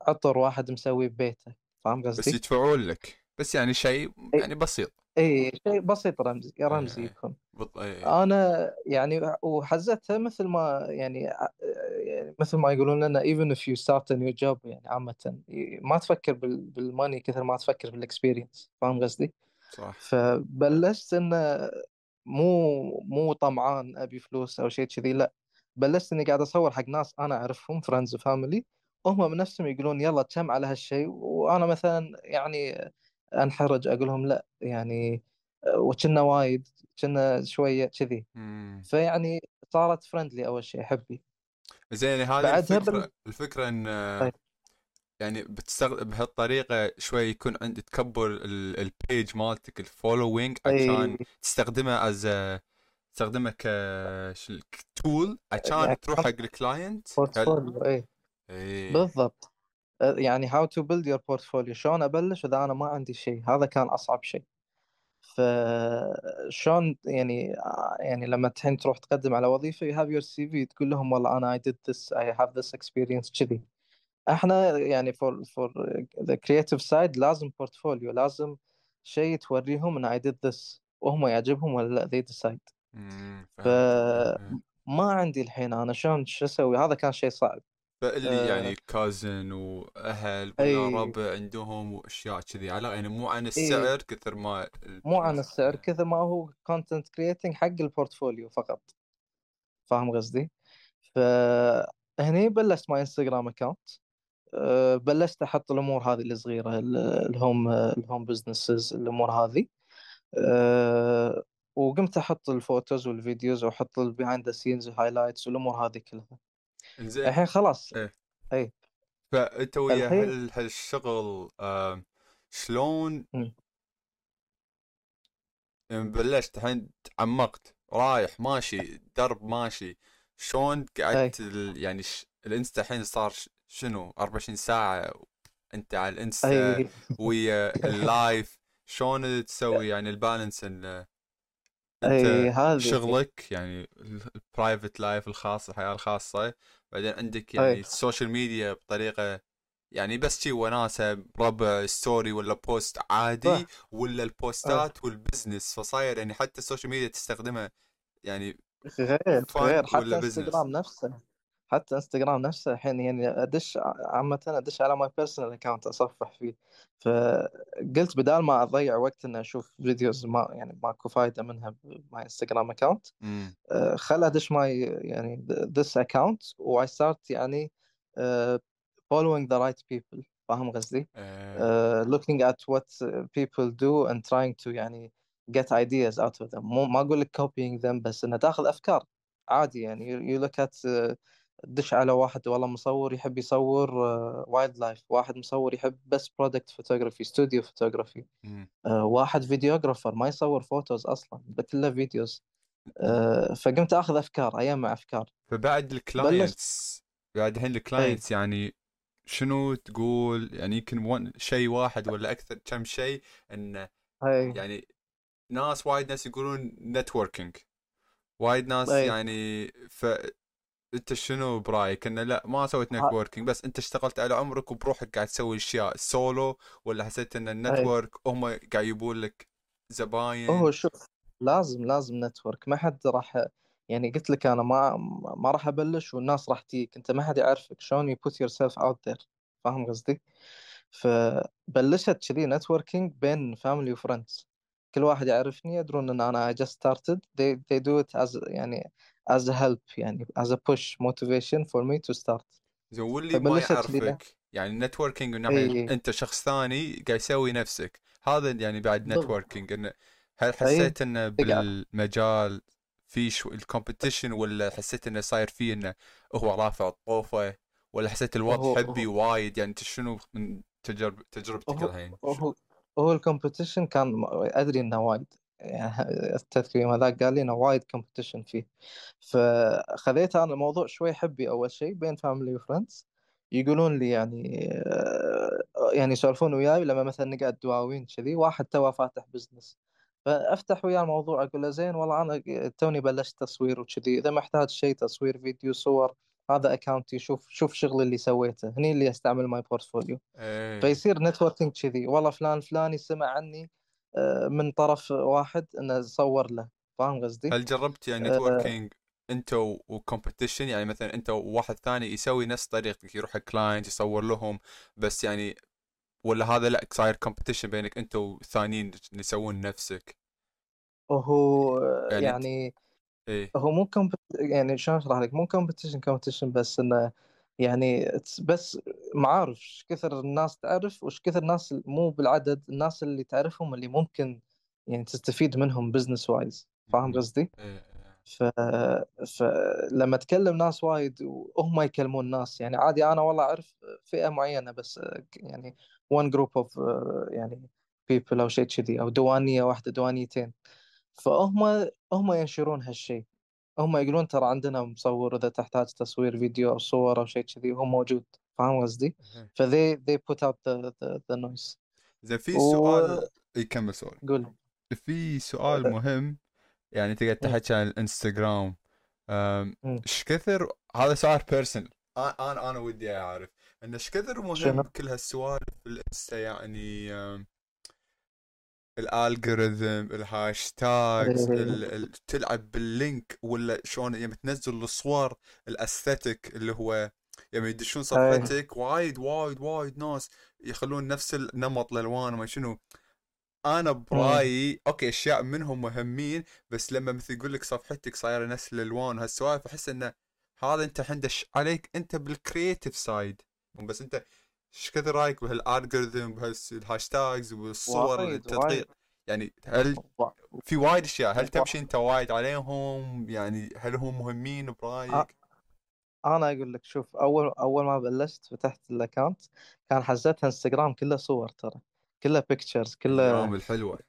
عطر واحد مسوي ببيته فاهم بس قصدي؟ يدفعون لك. بس يعني شيء إيه. يعني بسيط اي شيء بسيط رمزي رمزي إيه. يكون بط... إيه. أنا يعني وحزتها مثل ما يعني يعني مثل ما يقولون لنا if you start a new job يعني عامة ما تفكر بال- بال money كثر ما تفكر بال experience فاهم قصدي؟ صح فبلشت انه مو مو طمعان أبي فلوس أو شيء كذي لا بلشت إني قاعد أصور حق ناس أنا أعرفهم friends و family هم من نفسهم يقولون يلا كم على هالشيء وأنا مثلا يعني انحرج أقول لهم لا يعني وكنا وايد كنا شوية كذي. فيعني صارت friendly أول شيء حبي زين هذه بعدها الفكرة بال- الفكرة إن طيب. يعني بتستخدم بهالطريقة شوي يكون عندك تكبر ال- ال page مالتك ال following عشان اي تستخدمها as تستخدمها ك tool عشان يعني تروح حق ال client portfolio إي. بالضبط. يعني how to build your portfolio. شلون أبلش إذا أنا ما عندي شيء؟ هذا كان أصعب شيء. فشلون يعني يعني لما الحين تروح تقدم على وظيفة you have your CV تقول لهم والله أنا I did this I have this experience كذي. إحنا يعني for for the creative side لازم portfolio لازم شيء توريهم إن I did this. وهم يعجبهم ولا لا they decide. مم، ف. ما عندي الحين أنا شلون شو أسوي؟ هذا كان شيء صعب. فاللي آه، يعني cousin واهل ولا اي ربع عندهم وأشياء كذي. على يعني مو عن السعر كثر ما مو عن السعر كثر ما هو content creating حق ال portfolio فقط. فاهم قصدي؟ فهني بلشت my Instagram account بلشت أحط الأمور هذه الصغيره ال- ال home ال home businesses الأمور هذه. أه، وقمت أحط ال photos وال videos وأحط ال behind the scenes وال highlights والأمور هذه كلها. زين. الحين خلاص. إيه. أي. فأنت ويا هالشغل آم، شلون. يعني بلشت الحين تعمقت رايح ماشي درب ماشي. شلون قعدت ال- يعني ش... ال Insta الحين صار ش- شنو؟ 24 ساعة أنت على ال Insta ويا ال life. شلون تسوي يعني ال balance ان إي هذه شغلك يعني ال private life الخاص الحياة الخاصة بعدين عندك يعني. ال social media بطريقة يعني بس شي وناسة ربع story ولا post عادي صح. ولا البوستات وال business فصاير يعني حتى ال social media تستخدمها يعني غير غير حتى؟ انستغرام نفسه حتى إنستغرام نفسه الحين يعني أدش عامة أدش على my personal account أصفح فيه. فقلت بدال ما أضيع وقت إني أشوف videos ما يعني ماكو فايدة منها ب my Instagram account خل أدش my يعني this account و I start يعني following the right people. فاهم قصدي؟ uh, looking at what people do and trying to يعني get ideas out of them. مو ما أقول لك copying them بس إنه تاخذ أفكار. عادي يعني you, you look at uh, دش على واحد والله مصور يحب يصور wildlife واحد مصور يحب بس product photography studio photography. واحد videographer ما يصور photos أصلا كله videos uh, فقمت آخذ أفكار اجمع أفكار. فبعد ال clients بعد الحين ال clients يعني شنو تقول؟ يعني يمكن شيء واحد ولا أكثر كم شيء انه يعني ناس وايد ناس يقولون networking وايد ناس أي. يعني ف انت شنو برأيك؟ إنه لا ما سويت networking بس انت اشتغلت على عمرك وبروحك قاعد تسوي أشياء سولو ولا حسيت إن ال network هم قاعد يجيبون لك زباين؟ هو شوف لازم لازم network ما حد راح يعني قلت لك أنا ما ما راح أبلش والناس راح تجيك أنت ما حد يعرفك شلون you put yourself out there. فاهم قصدي؟ فبلشت كذي networking بين family و friends كل واحد يعرفني يدرون إن أنا I just started. They, they do it as يعني as a help يعني as a push motivation for me to start. زين واللي ما يعرفك يعني ال networking من ناحية اي أنت شخص ثاني قاعد يسوي نفسك. هذا يعني بعد. networking انه هل حسيت إنه تقعد. بالمجال في شو ال competition ولا حسيت إنه صاير فيه إنه هو رافع الطوفه ولا حسيت الوضع حبي وايد؟ يعني أنت شنو من تجرب تجربتك الحين؟ هو هو ال competition كان أدري إنه وايد. يعني التذكير هذاك قال لي إنه وايد competition فيه. فخذيت أنا الموضوع شوي حبي أول شيء بين family و friends يقولون لي يعني آه، يعني يسولفون وياي لما مثلا نقعد دواوين كذي واحد توه فاتح business فأفتح وياه الموضوع أقول له زين والله أنا توني بلشت تصوير وكذي إذا محتاج شيء تصوير فيديو صور هذا account ي شوف شوف شغل اللي سويته. هني اللي استعمل my portfolio إيه. فيصير networking كذي. والله فلان فلاني سمع عني من طرف واحد إنه صور له فاهم قصدي؟ هل جربت يعني آه. نتوركينج أنت وكومبetition يعني مثلا أنت وواحد ثاني يسوي نفس طريقتك يروح ال client يصور لهم بس يعني ولا هذا لا صاير competition بينك أنت والثانيين اللي يسوون نفسك وهو يعني يعني إيه هو مو compet يعني شلون أشرح لك مو competition competition بس إنه يعني بس معارف إيش كثر الناس تعرف وإيش كثر الناس مو بالعدد الناس اللي تعرفهم اللي ممكن يعني تستفيد منهم business wise فاهم. قصدي؟ إيه، إيه. ف... فلما تكلم ناس وايد وهم يكلمون ناس يعني عادي أنا والله أعرف فئة معينة بس يعني one group of يعني people أو شيء كذي أو دوانية واحدة دوانيتين فهم هم ينشرون هالشيء هم يقولون ترى عندنا مصور إذا تحتاج تصوير فيديو أو صور أو شيء كذي هو موجود فاهم قصدي؟ إيه. فذي they put out the, the, the noise زين في و- سؤال يكمل سؤال قول في سؤال مهم يعني تقدر تحكي عن الانستغرام مم. إيش كثر هذا سؤال personal أنا أنا ودي أعرف إن إيش كثر مهم؟ كل هالسوالف في الإنستا يعني ال algorithm ال hashtags إيه. ال... ال... تلعب بال link ولا شلون؟ يعني تنزل الصور ال aesthetic اللي هو يعني يدشون صفحتك وايد وايد وايد ناس يخلون نفس النمط الالوان وما شنو. أنا برأيي أوكي أشياء منهم مهمين بس لما مثل يقول لك صفحتك صايرة نفس الالوان وهالسوالف أحس انه هذا أنت عندك عليك أنت بال creative side بس أنت إيش كثر رايك بهال algorithm بهال hashtags والصور التدقيق يعني هل في وايد أشياء هل. تمشي أنت وايد عليهم؟ يعني هل هم مهمين برأيك؟ أنا أقول لك شوف أول أول ما بلشت فتحت ال account كان حزتها إنستغرام كله صور ترى كله pictures كله الأيام الحلوة.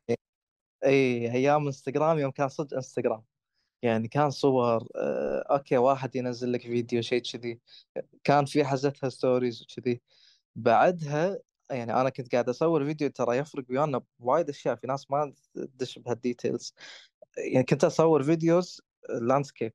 إي أيام إنستغرام يوم كان صدق إنستغرام. يعني كان صور آه، أوكي واحد ينزل لك فيديو شيء كذي. كان في حزتها stories وكذي. بعدها يعني أنا كنت قاعد أصور فيديو ترى يفرق ويانا بوايد أشياء في ناس ما تدش بهال details يعني كنت أصور videos landscape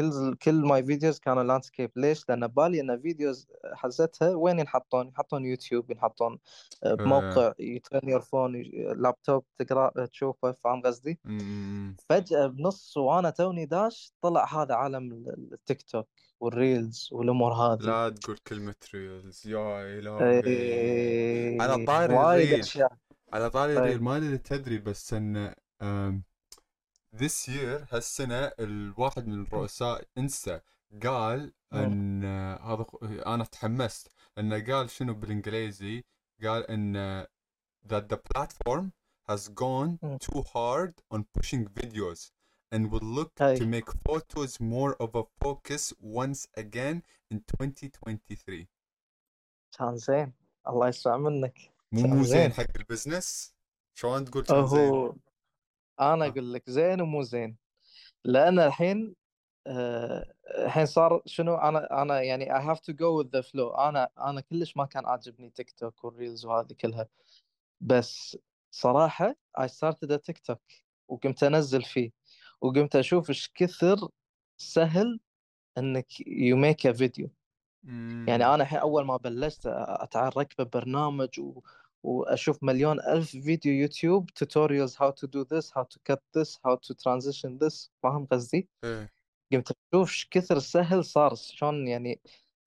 كل كل my videos كانوا landscape ليش؟ لأن بالي إن videos حزتها وين ينحطون؟ ينحطون يوتيوب ينحطون بموقع you turn your phone لابتوب تقرأ تشوفه فاهم قصدي؟ فجأة بنص وأنا توني داش طلع هذا عالم ال- التيك توك وال reels والأمور هذه. لا تقول كلمة reels يا إلهي. إيه، على طاري ال reel. على طاري. ال reel. ما أدري تدري بس إن أم، this year هالسنة الواحد من رؤساء انستا قال. إن هذا أنا تحمست. إنه قال شنو بالإنجليزي؟ قال إن that the platform has gone too hard on pushing videos and will look to هاي make photos more of a focus once again in 2023 كان زين. الله يسمع منك مو زين حق البزنس؟ شلون تقول كان زين؟ أنا آه. أقول لك زين ومو زين. لأن الحين آه، الحين صار شنو أنا أنا يعني I have to go with the flow. أنا أنا كلش ما كان عاجبني تيك توك وال reels وهذه كلها. بس صراحة I started a تيك توك وقمت أنزل فيه. وقمت أشوف إيش كثر سهل إنك you make a video. يعني. أنا الحين أول ما بلشت أتعارك ببرنامج و... وأشوف مليون ألف فيديو يوتيوب tutorials how to do this how to cut this how to transition this فاهم قصدي؟ إيه. قمت أشوف إيش كثر سهل صار شلون يعني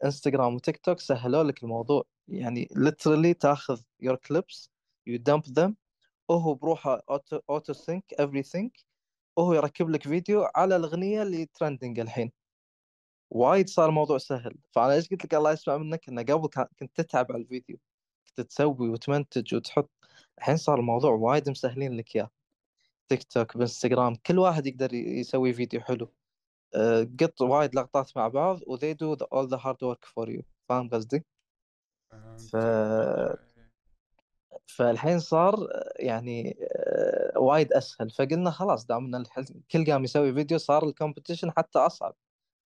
انستغرام وتيك توك سهلوا لك الموضوع. يعني literally تاخذ your clips you dump them وهو بروحه auto auto sync everything وهو يركب لك فيديو على الأغنية اللي trending الحين. وايد صار الموضوع سهل. فأنا إيش قلت لك الله يسمع منك؟ إنه قبل كنت تتعب على الفيديو. تسوي وتمنتج وتحط الحين صار الموضوع وايد مسهلين لك إياه. تيك توك بإنستغرام كل واحد يقدر يسوي فيديو حلو. أه، قط وايد لقطات مع بعض و they do the, all the hard work for you. فاهم قصدي؟ ف... فالحين صار يعني أه، وايد أسهل. فقلنا خلاص دام إن الحين كل قام يسوي فيديو صار ال competition حتى أصعب.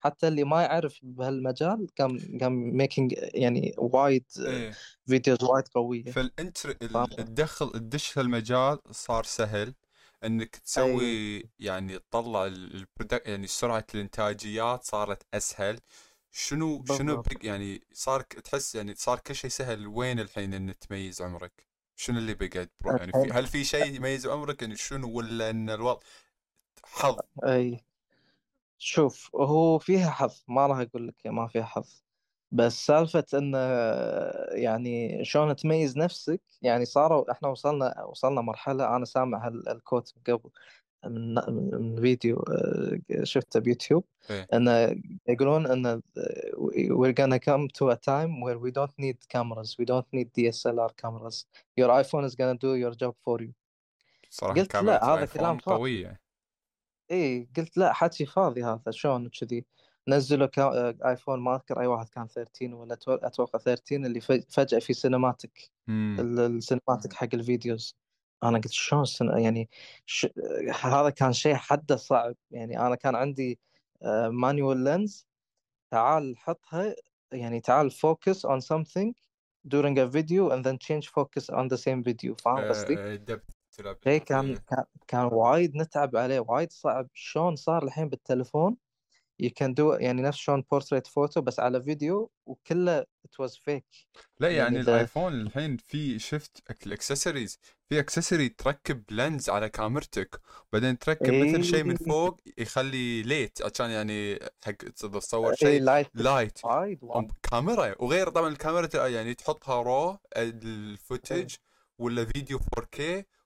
حتى اللي ما يعرف بهالمجال قام قام making يعني وايد videos وايد قوية. فالانتر الدخل الدش هالمجال صار سهل إنك تسوي يعني تطلع ال- البرودكت يعني سرعة الإنتاجيات صارت أسهل. شنو شنو بالضبط. بق يعني صار تحس يعني صار كل شيء سهل. وين الحين إن تميز عمرك؟ شنو اللي بقعد يعني في هل في شيء يميز عمرك؟ يعني شنو ولا إن الوضع؟ حظ. اي شوف هو فيها حظ ما راح أقول لك ما فيها حظ. بس سالفة انه يعني شلون تميز نفسك يعني صاروا إحنا وصلنا وصلنا مرحلة أنا سامع هالكوت من قبل من من فيديو آه، شفته بيوتيوب إيه. إنه يقولون انه we're gonna come to a time where we don't need cameras we don't need DSLR cameras. Your iPhone is gonna do your job for you. صراحة قلت لا هذا كلام قوية. إيه قلت لا حكي فاضي هذا شلون كذي نزلوا كا... آيفون ما اذكر أي واحد كان 13 ولا تو- أتوقع 13 اللي فج- فجأة في cinematic ال- ال cinematic حق ال videos. أنا قلت شلون cin... يعني ش... هذا كان شيء حده صعب. يعني أنا كان عندي manual lens تعال حطها يعني تعال focus on something during a video and then change focus on the same video. فاهم قصدي؟ تلعب شيء كان كان كان وايد نتعب عليه وايد صعب. شلون صار الحين بالتليفون؟ You can do يعني نفس شلون portrait photo بس على فيديو وكله it was fake. لا يعني, يعني الآيفون الحين في شفت الاكسسوارز في accessory تركب lens على كاميرتك وبعدين تركب مثل شيء من إيه. فوق يخلي light عشان يعني حق تصور اي شيء light light وايد وايد. كاميرا وغير طبعا الكاميرا يعني تحطها raw ال footage ولا فيديو 4K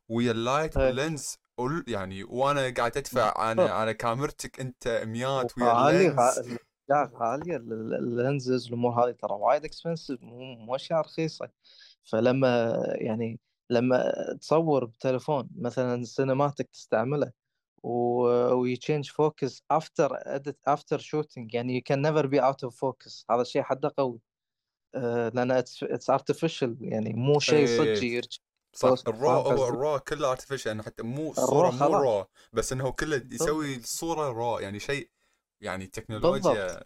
ويا ال light إيه. وال lens وال- يعني وأنا قاعد أدفع على على كاميرتك أنت مئات ويا ال lens لا ال- ال lenses والامور هذه ترى وايد expensive مو مو أشياء رخيصة. فلما يعني لما تصور بتليفون مثلا cinematic تستعمله و change focus after edit after shooting يعني you can never be out of focus هذا الشيء حده قوي. آه، لأن it's artificial يعني مو شيء إيه. صح ال raw هو؟ ال raw كله artificial يعني حتى مو الصورة مو. raw بس إنه كله يسوي الصورة raw يعني شيء يعني تكنولوجيا.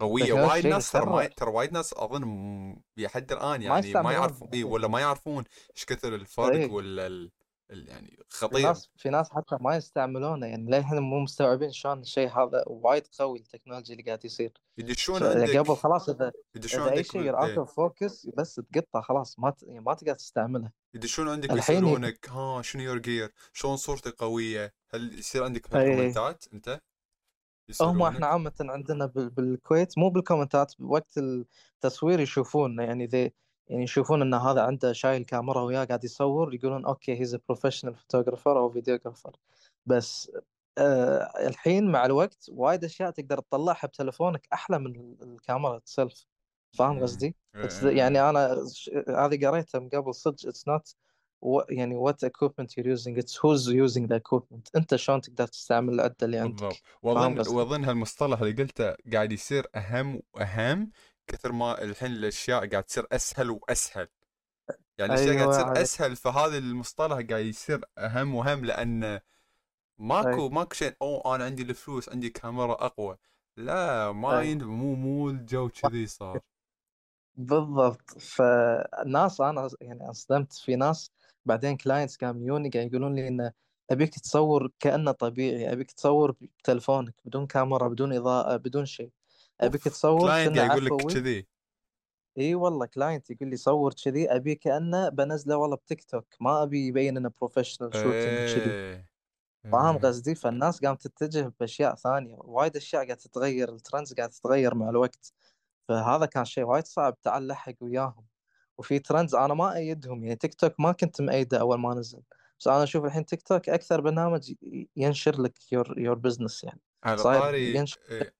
قوية وايد ناس ترى. ما ترى وايد ناس أظن لحد الآن ما يعني ما يستعملون. يعرفون إي ولا ما يعرفون إيش كثر الفرق. ولا يعني في خطير ناس في ناس حتى ما يستعملونه يعني للحين مو مستوعبين شلون الشيء هذا وايد قوي التكنولوجيا اللي قاعد يصير يدشون ف- عندك قبل خلاص إذا إذا أي شيء. out. of focus بس تقطع خلاص ما ت... يعني ما تقدر تستعمله يدشون عندك الحين ويسالونك ها شنو your gear شلون صورتك قوية هل يصير عندك إيه. comment ات أنت هم يسألونك إحنا عامة عندنا بال- بالكويت مو بال comment ات وقت التصوير يشوفون يعني ذي يعني يشوفون إن هذا عنده شايل كاميرا وياه قاعد يصور يقولون أوكي he's professional photographer أو videographer بس آه الحين مع الوقت وايد أشياء تقدر تطلعها بتلفونك أحلى من ال- الكاميرا itself فاهم مم. قصدي؟ إيه، إيه، يعني إيه. أنا هذه قريتها من قبل صدق it's not يعني what equipment you're using it's who's using the equipment أنت شلون تقدر تستعمل العدة اللي عندك بالضبط وأظن؟ وأظن هالمصطلح اللي قلته قاعد يصير أهم وأهم كثر ما الحين الأشياء قاعد تصير أسهل وأسهل. يعني الأشياء قاعد أيوة تصير عليك. أسهل فهذا المصطلح قاعد يصير أهم وأهم لأن ماكو ماكو شيء أوه أنا عندي الفلوس عندي كاميرا أقوى. لا ما أي. مو مو الجو كذي صار. بالضبط. فالناس أنا يعني انصدمت في ناس بعدين clients قام يوني قاعد يقولون لي انه أبيك تصور كأنه طبيعي أبيك تصور بتلفونك بدون كاميرا بدون إضاءة بدون شيء. أبيك تصور client يقول لك كذي. إي والله client يقول لي صور كذي أبي كأنه بنزله والله بتيك توك ما أبي يبين إنه professional shooting كذي. إيه فاهم إيه. قصدي؟ فالناس قامت تتجه بأشياء ثانية. وايد أشياء قاعدة تتغير ال trends قاعدة تتغير مع الوقت. فهذا كان شيء وايد صعب تعال لحق وياهم. وفي trends أنا ما أيدهم يعني تيك توك ما كنت مأيده أول ما نزل. بس أنا أشوف الحين تيك توك أكثر برنامج ينشر لك your your business يعني. على طاري ينشر إيه.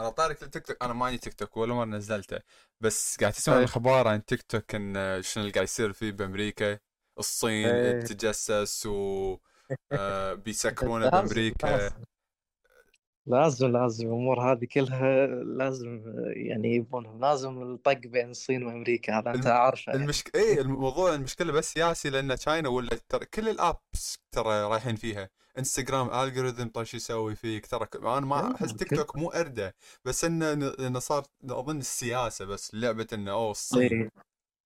على طاري التيك توك أنا ما عندي تيك توك ولا مرة نزلته بس قاعد تسمع أي. الأخبار عن تيك توك إن شنو اللي قاعد يصير فيه بأمريكا الصين أي. تتجسس و آه، بيسكرونه بأمريكا لازم لازم الأمور هذه كلها لازم يعني يبونهم لازم الطق بين الصين وأمريكا هذا أنت عارفه يعني. المشك... إيه الموضوع المشكلة بس سياسي لأن تشاينا ولا ترى كل الأبس ترى رايحين فيها إنستغرام الجوريثم طيب شو يسوي فيك ترى أنا ما أحس تيك توك مو إرده بس إنه إنه صار أظن السياسة بس لعبة إنه أوه الصين إيه.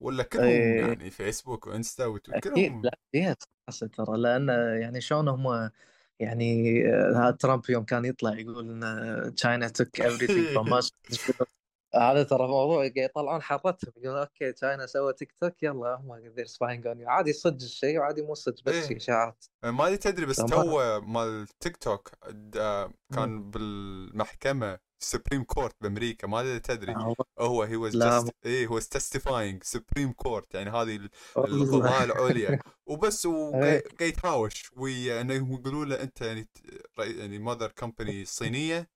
ولا كلهم إيه. يعني فيسبوك وإنستا وتويتر أكيد كلهم لا فيها سياسه ترى لأن يعني شلون هم يعني آه، ترامب يوم كان يطلع يقول إن took everything from us هذا ترى موضوع يطلعون حرتهم يقولون أوكي China سوى تيك توك يلا هم spying on you عادي صدق الشيء وعادي مو صدق بس إيه. إشاعات ما أدري تدري بس. CEO مال تيك توك د- كان بالمحكمة supreme court بأمريكا ما أدري تدري آه، هو he was لا، just إيه هو testifying supreme court يعني هذه. القضاء العليا وبس إيه. وقاعد يتهاوش ويا أنه يقولوا له أنت يعني يعني ماذر كمباني صينية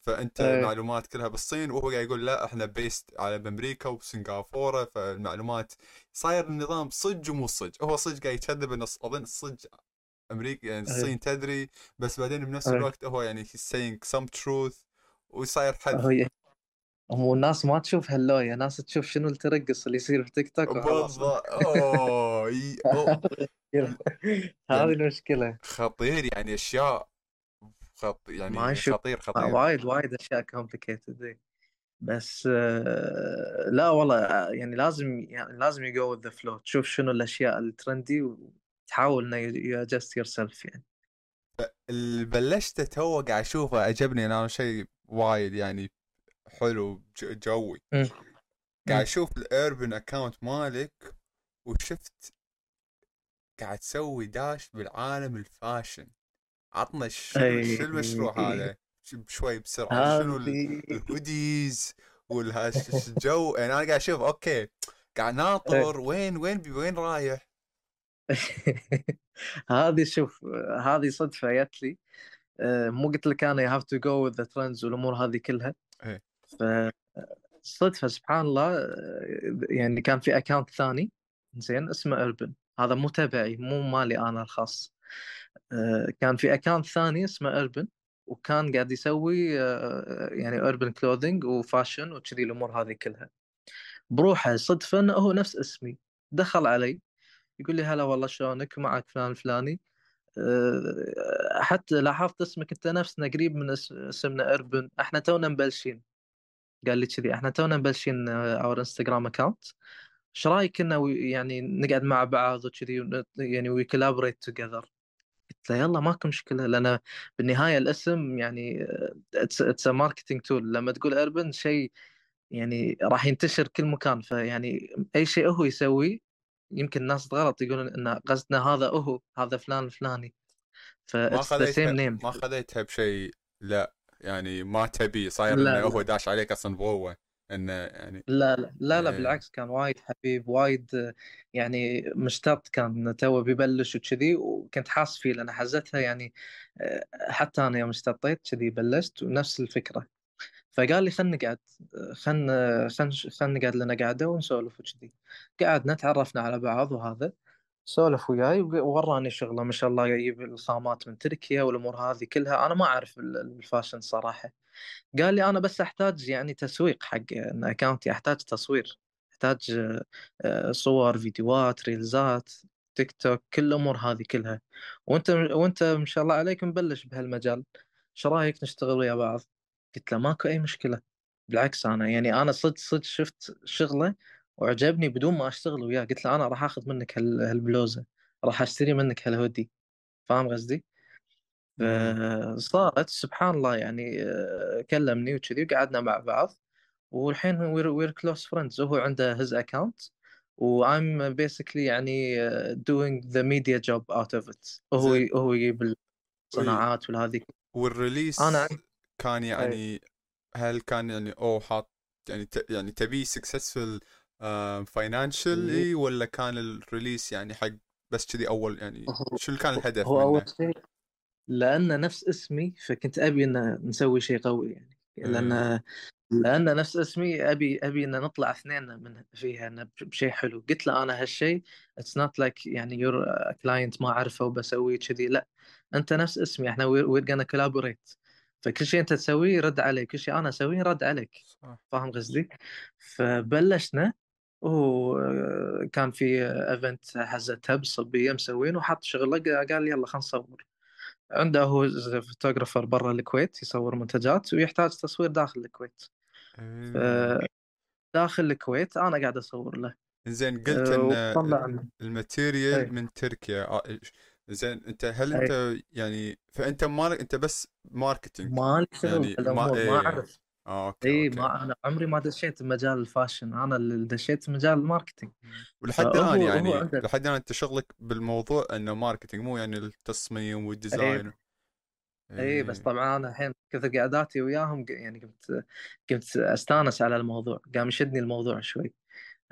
فأنت إيه. المعلومات كلها بالصين وهو قاعد يقول لا إحنا بيست على بامريكا وسنغافورة فالمعلومات صاير النظام صج ومو صج هو صج قاعد يكذب إنه أظن صج أمريكا يعني إيه. الصين تدري بس بعدين بنفس إيه. الوقت هو يعني saying some truth وصاير حد هم الناس ما تشوف هاللوية ناس تشوف شنو الترقص اللي يصير في تيك توك بالضبط أوه ي- أوه. هذه المشكلة خطير يعني أشياء خط يعني ما خطير آه، خطير. وايد وايد أشياء complicated بس آه، لا والله آه، يعني لازم يعني لازم you go with the flow تشوف شنو الأشياء ال trendy و- تحاول إنه you adjust yourself يعني. اللي بلشت تو قاعد أشوفه عجبني أنا شيء وايد يعني حلو جوي. قاعد. أشوف ال Urban account مالك وشفت قاعد تسوي داش بالعالم ال fashion. عطنا شنو. شو المشروع هذا؟ شوي بسرعة. شنو ال- هذه ال hoodies والجو يعني أنا قاعد أشوف أوكي قاعد ناطر وين وين وين رايح؟ هذه شوف هذه صدفة جت لي. آه، مو قلت لك أنا you have to go with the trends والأمور هذه كلها. إيه. فصدفة سبحان الله. آه، يعني كان في account ثاني زين اسمه Urban هذا مو تبعي مو مالي أنا الخاص. آه، كان في account ثاني اسمه Urban وكان قاعد يسوي آه، يعني urban clothing و fashion وكذي الأمور هذه كلها. بروحه صدفة إنه هو نفس اسمي. دخل علي يقول لي هلا والله شلونك؟ معك فلان الفلاني أه، حتى لاحظت اسمك أنت نفسنا قريب من اس- اسمنا Urban إحنا تونا مبلشين. قال لي كذي إحنا تونا مبلشين our Instagram account إيش رأيك إنه يعني نقعد مع بعض وكذي يعني we collaborate together قلت له يلا ماكو مشكلة لأن بالنهاية الاسم يعني it's marketing tool لما تقول Urban شيء يعني راح ينتشر كل مكان. فيعني أي شيء هو يسويه يمكن الناس غلط يقولون إن قصدنا هذا هو هذا فلان الفلاني ف ما خذيتها ما خذيتها بشيء لا يعني ما تبي صاير إنه هو. داش عليك أصلا بقوة. انه يعني لا لا لا, لا إيه. بالعكس كان وايد حبيب وايد آه، يعني مشتاط كان تو بيبلش وكذي وكنت حاس فيه لأن حزتها يعني آه، حتى أنا يوم اشتطيت كذي بلشت ونفس الفكرة. فقال لي خلنا نقعد خلنا خلنا خلنا نقعد لنا قعدة ونسولف وكذي. قعدنا تعرفنا على بعض وهذا سولف وياي ووراني شغلة ما شاء الله يجيب الخامات من تركيا والأمور هذه كلها. أنا ما أعرف ال- ال fashion صراحة. قال لي أنا بس أحتاج يعني تسويق حق account ي أحتاج تصوير أحتاج آه، صور فيديوهات reels ات تيك توك كل الأمور هذه كلها. وأنت وأنت ما شاء الله عليك مبلش بهالمجال. إيش رأيك نشتغل ويا بعض؟ قلت له ماكو أي مشكلة. بالعكس أنا يعني أنا صدق صدق شفت شغلة وعجبني بدون ما أشتغل وياه. قلت له أنا راح آخذ منك هال- هالبلوزة راح أشتري منك هالهودي. فاهم قصدي؟ فصارت سبحان الله يعني آه، كلمني وكذي وقعدنا مع بعض. والحين we're close friends وهو عنده his account و I'm basically يعني doing the media job out of it. هو. هو يجيب الصناعات والهذه وال release أنا كان يعني هل كان يعني أو حاط يعني ت... يعني تبي successful financially ولا كان ال release يعني حق بس كذي أول يعني شو كان الهدف هو؟ أول شيء لأن نفس اسمي فكنت أبي إن نسوي شيء قوي يعني. لأن لأن نفس اسمي أبي أبي إن نطلع اثنين من فيها بشيء حلو. قلت له أنا هالشيء it's not like يعني your client ما أعرفه وبسويه كذي. لا أنت نفس اسمي إحنا we're gonna collaborate فكل شيء أنت تسويه يرد علي كل شيء أنا أسويه يرد عليك. فاهم قصدي؟ فبلشنا وكان في event حزتها بالصبيه مسوينه وحط شغله قال يلا خلينا نصور. عنده هو photographer برا الكويت يصور منتجات ويحتاج تصوير داخل الكويت إيه. داخل الكويت أنا قاعد أصور له زين قلت أه، إن. ال material أي. من تركيا آه،. زين أنت هل. أنت يعني فأنت مالك أنت بس marketing ما لي شغل يعني ما- ما إيه. أعرف okay إي. ما أنا عمري ما دشيت بمجال ال fashion أنا اللي دشيت مجال ال marketing. ولحد الآن يعني لحد الآن أنت شغلك بالموضوع إنه marketing مو يعني التصميم وال design إي إيه، بس طبعا أنا الحين كثر قعداتي وياهم يعني قمت قمت أستانس على الموضوع قام يشدني الموضوع شوي.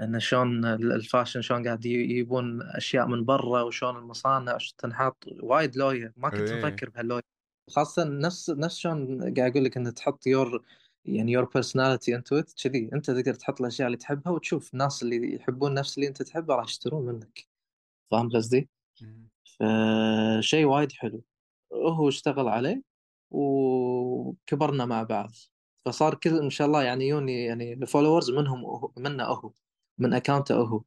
إن شلون ال- fashion شلون قاعد يجيبون أشياء من برا وشلون المصانع تنحط. وايد لوية ما كنت إيه. مفكر بهاللوية خاصة نفس نفس شلون قاعد أقول لك انك تحط your يعني your personality into it كذي أنت تقدر تحط الأشياء اللي تحبها وتشوف الناس اللي يحبون نفس اللي أنت تحبه راح يشترون منك. فاهم قصدي؟ فشيء وايد حلو. هو اشتغل عليه وكبرنا مع بعض. فصار كل إن شاء الله يعني يوني يعني ال followers منهم منه هو من account ه هو.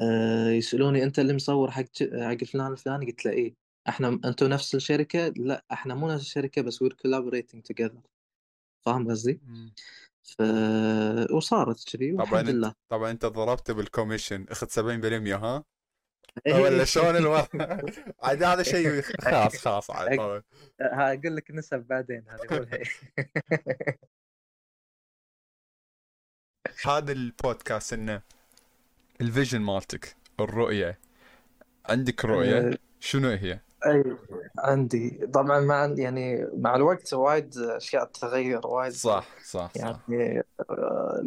أه يسألوني أنت اللي مصور حق حق فلان الفلاني؟ قلت له إيه إحنا أنتم نفس الشركة؟ لا إحنا مو نفس الشركة بس we're collaborating together. فاهم قصدي؟ ف... وصارت كذي طبعا والحمد لله. طبعا انت ضربت بال commission اخذ 70% ها؟ ولا شلون الوضع عاد هذا شيء خلاص خلاص عاد طبعاً. أقول لك نسب بعدين هذه هذا البودكاست إنه ال vision مالتك الرؤية. عندك رؤية؟ شنو هي؟ اي عندي. طبعا مع يعني مع الوقت وايد أشياء تتغير وايد صح صح صح. يعني آه،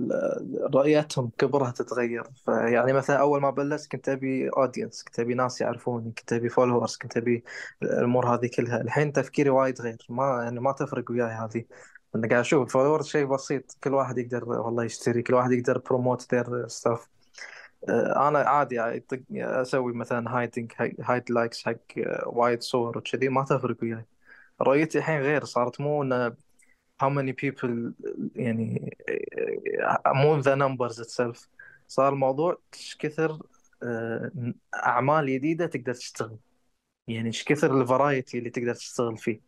رؤيتهم كبرها تتغير. فيعني مثلا أول ما بلشت كنت أبي audience كنت أبي ناس يعرفوني كنت أبي followers كنت أبي الأمور هذه كلها. الحين تفكيري وايد غير ما يعني ما تفرق وياي هذه. أنا قاعد أشوف ال followers شيء بسيط كل واحد يقدر والله يشتري كل واحد يقدر promote their stuff أنا عادي يطق أسوي مثلا hiding hide likes حق آه، وايد صور وكذي ما تفرق وياي. رؤيتي الحين غير صارت مو انه how many people يعني آه، مو the numbers itself. صار الموضوع إيش كثر آه، أعمال جديدة تقدر تشتغل. يعني إيش كثر ال variety اللي تقدر تشتغل فيه.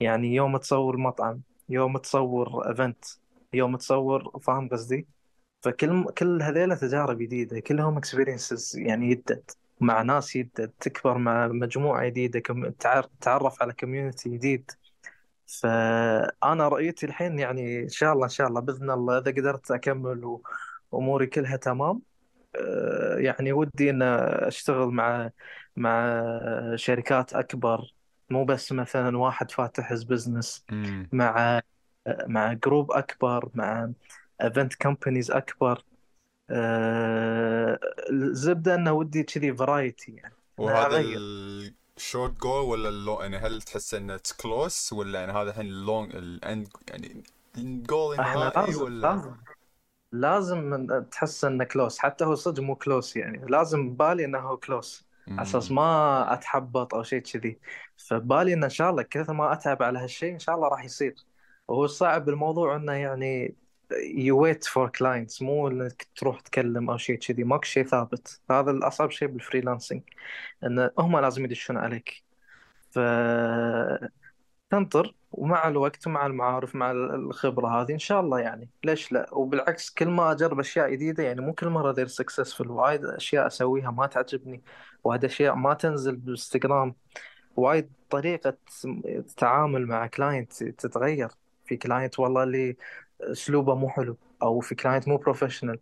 يعني يوم تصور مطعم يوم تصور event يوم تصور فاهم قصدي؟ فكل كل هذيلا تجارب جديدة كلهم experiences يعني جدد مع ناس جدد تكبر مع مجموعة جديدة كم تعر- تعرف على community جديد. فأنا رؤيتي الحين يعني إن شاء الله إن شاء الله بإذن الله إذا قدرت أكمل وأموري كلها تمام آه، يعني ودي إن أشتغل مع مع شركات أكبر مو بس مثلا واحد فاتح business مع مع group أكبر مع event companies أكبر. آه، الزبده انه ودي كذي variety يعني. وهذا ال short goal ولا اللو يعني هل تحس انه close ولا يعني هذا الحين ال long ال end يعني الجول أحنا النهائي لازم ولا؟ لازم لازم تحس إنه close حتى هو صدق مو close يعني. لازم ببالي إنه هو close على أساس. ما أتحبط أو شيء كذي. فبالي انه إن شاء الله كثر ما أتعب على هالشيء إن شاء الله راح يصير. وهو الصعب بالموضوع إنه يعني you wait for clients. مو إنك تروح تكلم أو شيء كذي. ماكو شيء ثابت. هذا الأصعب شيء بال freelancing إن هم لازم يدشون عليك. ف تنطر ومع الوقت ومع المعارف مع الخبرة هذه إن شاء الله يعني. ليش لا؟ وبالعكس كل ما أجرب أشياء جديدة يعني مو كل مرة they're successful وايد أشياء أسويها ما تعجبني. وايد أشياء ما تنزل بالانستغرام وايد طريقة التعامل مع client تتغير. في client والله اللي أسلوبه مو حلو أو في client مو professional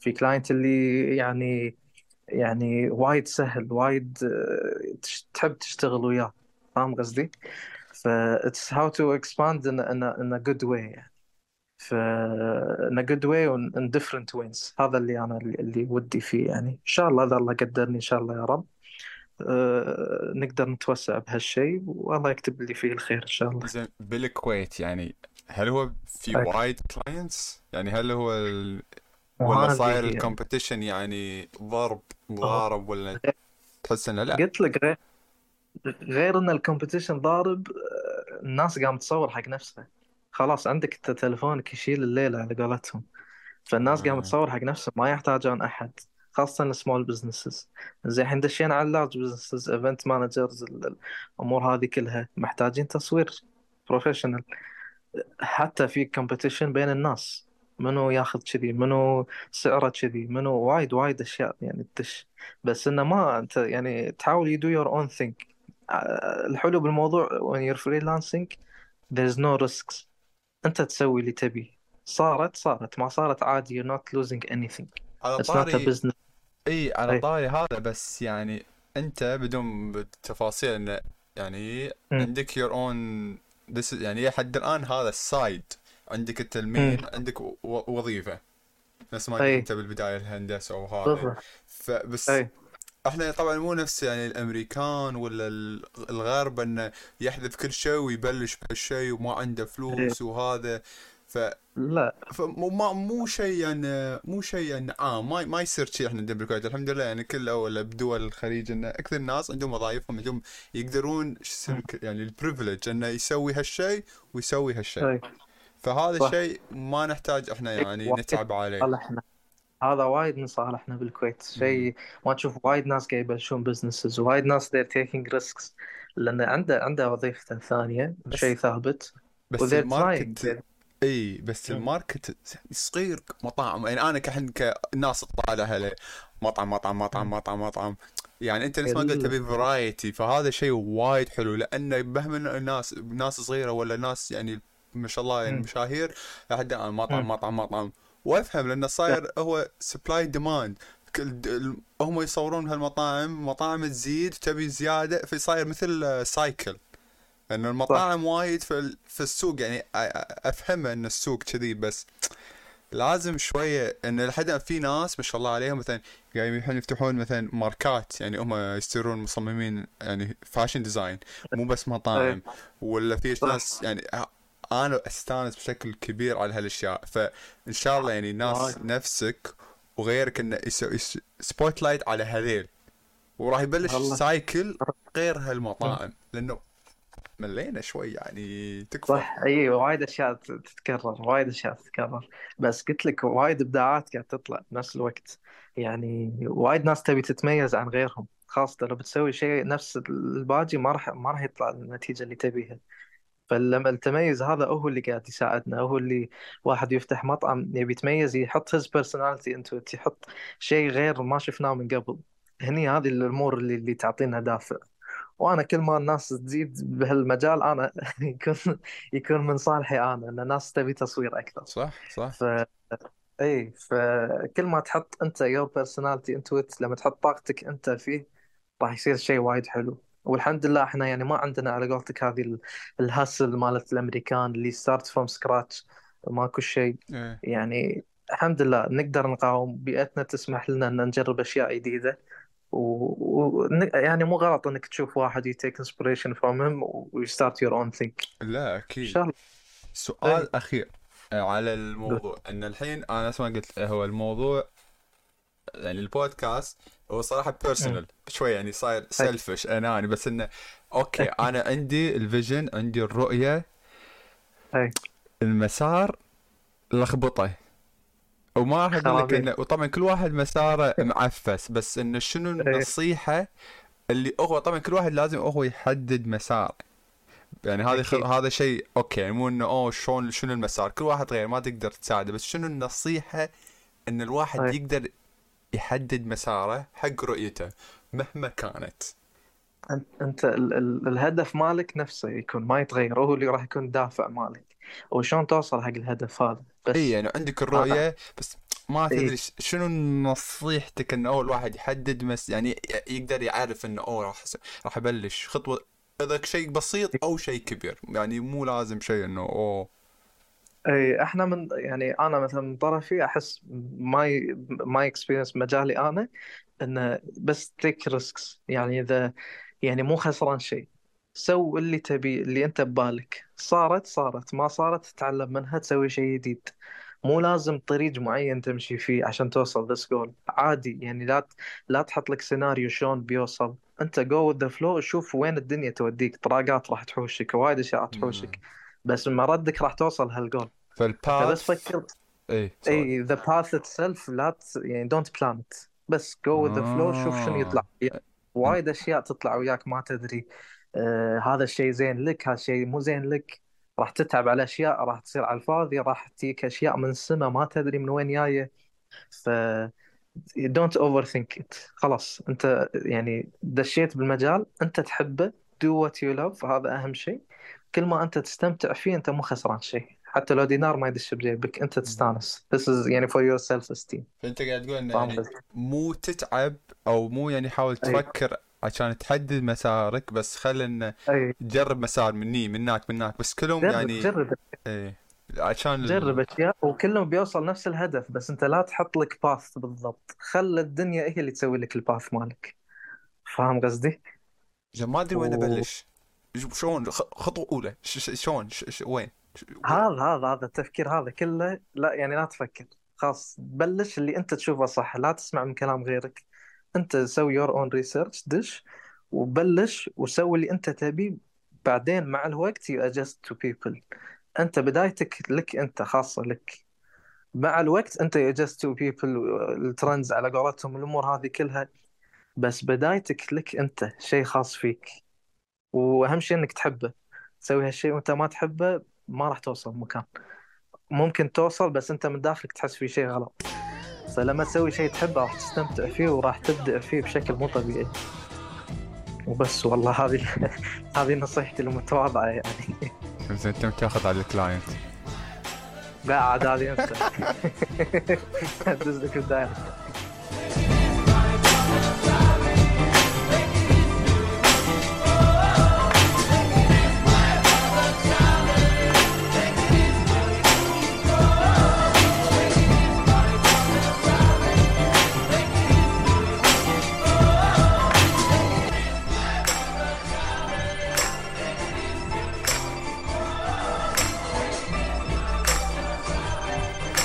في كلاينت اللي يعني يعني وايد سهل وايد آه، تحب تشتغل وياه. فاهم قصدي؟ ف expand in a, in a, in a good way يعني. ف good way and in different ways. هذا اللي أنا اللي, ودي فيه يعني. إن شاء الله إذا الله قدرني إن شاء الله يا رب. أه نقدر نتوسع بهالشيء والله يكتب لي فيه الخير إن شاء الله. زين بالكويت يعني هل هو في. وايد clients يعني هل هو ال... ولا صاير. ال competition يعني ضرب ضارب ولا تحس إنه لا؟ قلت لك غير غير إن ال competition ضارب آه، الناس قامت تصور حق نفسها. خلاص عندك انت تلفونك يشيل الليلة على قولتهم. فالناس قامت آه. تصور حق نفسهم ما يحتاجون أحد خاصة ال small businesses زين الحين دشينا على ال large businesses event managers الأمور هذه كلها. محتاجين تصوير professional حتى في competition بين الناس. منو ياخذ كذي منو سعره كذي منو وايد وايد أشياء يعني تدش. بس إنه ما أنت يعني تحاول you do your own thing. آه، الحلو بالموضوع when you're freelancing there's no risks. أنت تسوي اللي تبي. صارت صارت. ما صارت عادي you're not losing anything. it's not a business. إي على أي. طاري هذا بس يعني أنت بدون بالتفاصيل إنه يعني مم. عندك your own this is- يعني لحد الآن هذا ال side عندك انت ال main عندك وظيفة. نفس ما قلت أي. انت بالبداية الهندسة وهذا فبس أي. إحنا طبعا مو نفس يعني الأمريكان ولا ال- الغرب إنه يحذف كل شيء ويبلش بهالشيء وما عنده فلوس وهذا. ف لا. فمو ما مو شيء يعني مو شيء يعني عام ما ما يصير شيء إحنا عندنا بالكويت الحمد لله يعني كل ولا بدول الخليج انه أكثر الناس عندهم وظائفهم عندهم يقدرون يعني ال privilege إنه يسوي هالشيء ويسوي هالشيء. اي فهذا. الشيء ما نحتاج إحنا يعني نتعب عليه. صالحنا هذا وايد من صالحنا بالكويت. شيء ما تشوف وايد ناس قاعد يبلشون businesses وايد ناس they're taking risks لأن عنده عنده وظيفته الثانية بس- شيء ثابت بس الماركت إي بس مم. ال market صغير مطاعم. يعني أنا كحن كناس طالع عليه مطعم مطعم مطعم مطعم مطعم. يعني أنت نفس ما قلت تبي variety فهذا شيء وايد حلو. لأنه مهما الناس ناس صغيرة ولا ناس يعني ما شاء الله يعني. مشاهير لحد الآن مطعم. مطعم مطعم. وأفهم لأنه صاير هو supply demand هم يصورون هالمطاعم مطاعم تزيد تبي زيادة فصاير مثل cycle لأن المطاعم وايد في ال- في السوق يعني أ- أ- افهم إن السوق كذي بس لازم شوية إن لحد في ناس ما شاء الله عليهم مثلا قاعدين يحون يفتحون مثلا ماركات يعني هم يصيرون مصممين يعني fashion design مو بس مطاعم ولا في صح. ناس يعني أنا أستانس بشكل كبير على هالأشياء فان شاء الله يعني ناس. نفسك وغيرك إنه يسوي spotlight على هذيل وراح يبلش. cycle غير هالمطاعم لأنه ملينا شوي يعني تكفى. صح اي وايد أشياء تتكرر وايد أشياء تتكرر. بس قلت لك وايد إبداعات قاعد تطلع بنفس الوقت. يعني وايد ناس تبي تتميز عن غيرهم. خاصة لو بتسوي شيء نفس الباجي ما راح ما راح يطلع النتيجة اللي تبيها. فلما التميز هذا هو اللي قاعد يساعدنا هو اللي واحد يفتح مطعم يبي يتميز يحط personality into it يحط شيء غير ما شفناه من قبل. هني هذه الأمور اللي, اللي تعطينا دافع. وأنا كل ما الناس تزيد بهالمجال أنا يكون يكون من صالحي أنا إن الناس تبي تصوير أكثر. صح صح. ف إي فكل ما تحط أنت personality into it لما تحط طاقتك أنت فيه راح يصير شيء وايد حلو. والحمد لله إحنا يعني ما عندنا على قولتك هذه ال- ال hustle مالت الأمريكان اللي start from scratch ماكو شيء. يعني الحمد لله نقدر نقاوم بيئتنا تسمح لنا إن نجرب أشياء جديدة. و... و... يعني مو غلط إنك تشوف واحد you take inspiration from him و you start your own thing. لا إن أكيد شاء الله. سؤال إيه. أخير آه، على الموضوع. إن الحين أنا ما قلت هو الموضوع يعني البودكاست هو صراحة personal شوي يعني صاير selfish اناني بس إنه okay أنا عندي ال vision عندي الرؤية. المسار لخبطة. وما راح أقول لك. انه وطبعا كل واحد مساره معفس بس إنه شنو النصيحة اللي هو طبعا كل واحد لازم هو يحدد مسار يعني هذا خ... أكيد. هذا شيء أوكي يعني مو إنه أوه شلون شنو المسار كل واحد غير ما تقدر تساعده بس شنو النصيحة إن الواحد أي. يقدر يحدد مساره حق رؤيته مهما كانت انت أنت ال... ال... الهدف مالك نفسه يكون ما يتغير هو اللي راح يكون دافع مالك وشلون توصل حق الهدف هذا بس اي يعني عندك الرؤية بس ما إيه. تدري ش- شنو نصيحتك انه أول واحد يحدد مس يعني يقدر يعرف انه أوه راح راح ابلش خطوة إذا شيء بسيط أو شيء كبير يعني مو لازم شيء إنه أوه. إي إحنا من يعني أنا مثلا من طرفي أحس my my experience مجالي أنا إنه بس take risks يعني إذا يعني مو خسران شيء. so اللي تبي اللي أنت ببالك. صارت صارت. ما صارت تتعلم منها تسوي شيء جديد. مو لازم طريق معين تمشي فيه عشان توصل this goal عادي يعني لا ت- لا تحط لك سيناريو شلون بيوصل. أنت go with the flow شوف وين الدنيا توديك. طراقات راح تحوشك وايد أشياء تحوشك. بس من ردك راح توصل هالجول انت بس فالباث فكر إي اي the path itself لا ت... يعني don't plan بس go with the flow شوف شنو يطلع. آه. وايد أشياء تطلع وياك ما تدري. آه هذا الشيء زين لك هذا الشيء مو زين لك. راح تتعب على أشياء راح تصير على الفاضي راح تجيك أشياء من السماء ما تدري من وين جاية. ف don't overthink it خلاص أنت يعني دشيت بالمجال أنت تحبه do what you love هذا أهم شيء. كل ما أنت تستمتع فيه أنت مو خسران شيء. حتى لو دينار ما يدش بجيبك أنت تستانس. This is يعني for your self esteem فأنت قاعد تقول إنه يعني؟ مو تتعب أو مو يعني حاول أي. تفكر عشان تحدد مسارك بس خل انه أي. تجرب مسار مني من هناك من هناك بس كلهم جرب يعني جرب. إيه عشان جرب اشياء وكلهم بيوصل نفس الهدف بس أنت لا تحط لك باث بالضبط. خل الدنيا هي اللي تسوي لك الباث مالك. فاهم قصدي؟ ما أدري وين أبلش. شلون؟ خطوة أولى. شلون؟ وين؟ هذا هذا هذا التفكير هذا كله لا يعني لا تفكر. خلاص بلش اللي أنت تشوفه صح لا تسمع من كلام غيرك. أنت سوي your own research دش وبلش وسوي اللي أنت تبيه بعدين مع الوقت you adjust to people أنت بدايتك لك أنت خاصة لك. مع الوقت أنت adjust to people ال trends على قولتهم الأمور هذه كلها. بس بدايتك لك أنت شيء خاص فيك. وأهم شيء إنك تحبه. تسوي هالشيء وأنت ما تحبه ما راح توصل مكان. ممكن توصل بس أنت من داخلك تحس في شيء غلط. فلما تسوي شيء تحبه راح تستمتع فيه وراح تبدع فيه بشكل مو طبيعي. وبس والله هذه هذه نصيحتي المتواضعة يعني. زين انت تاخذ على ال client. لا عاد هذه نفسها. أدز لك ال direct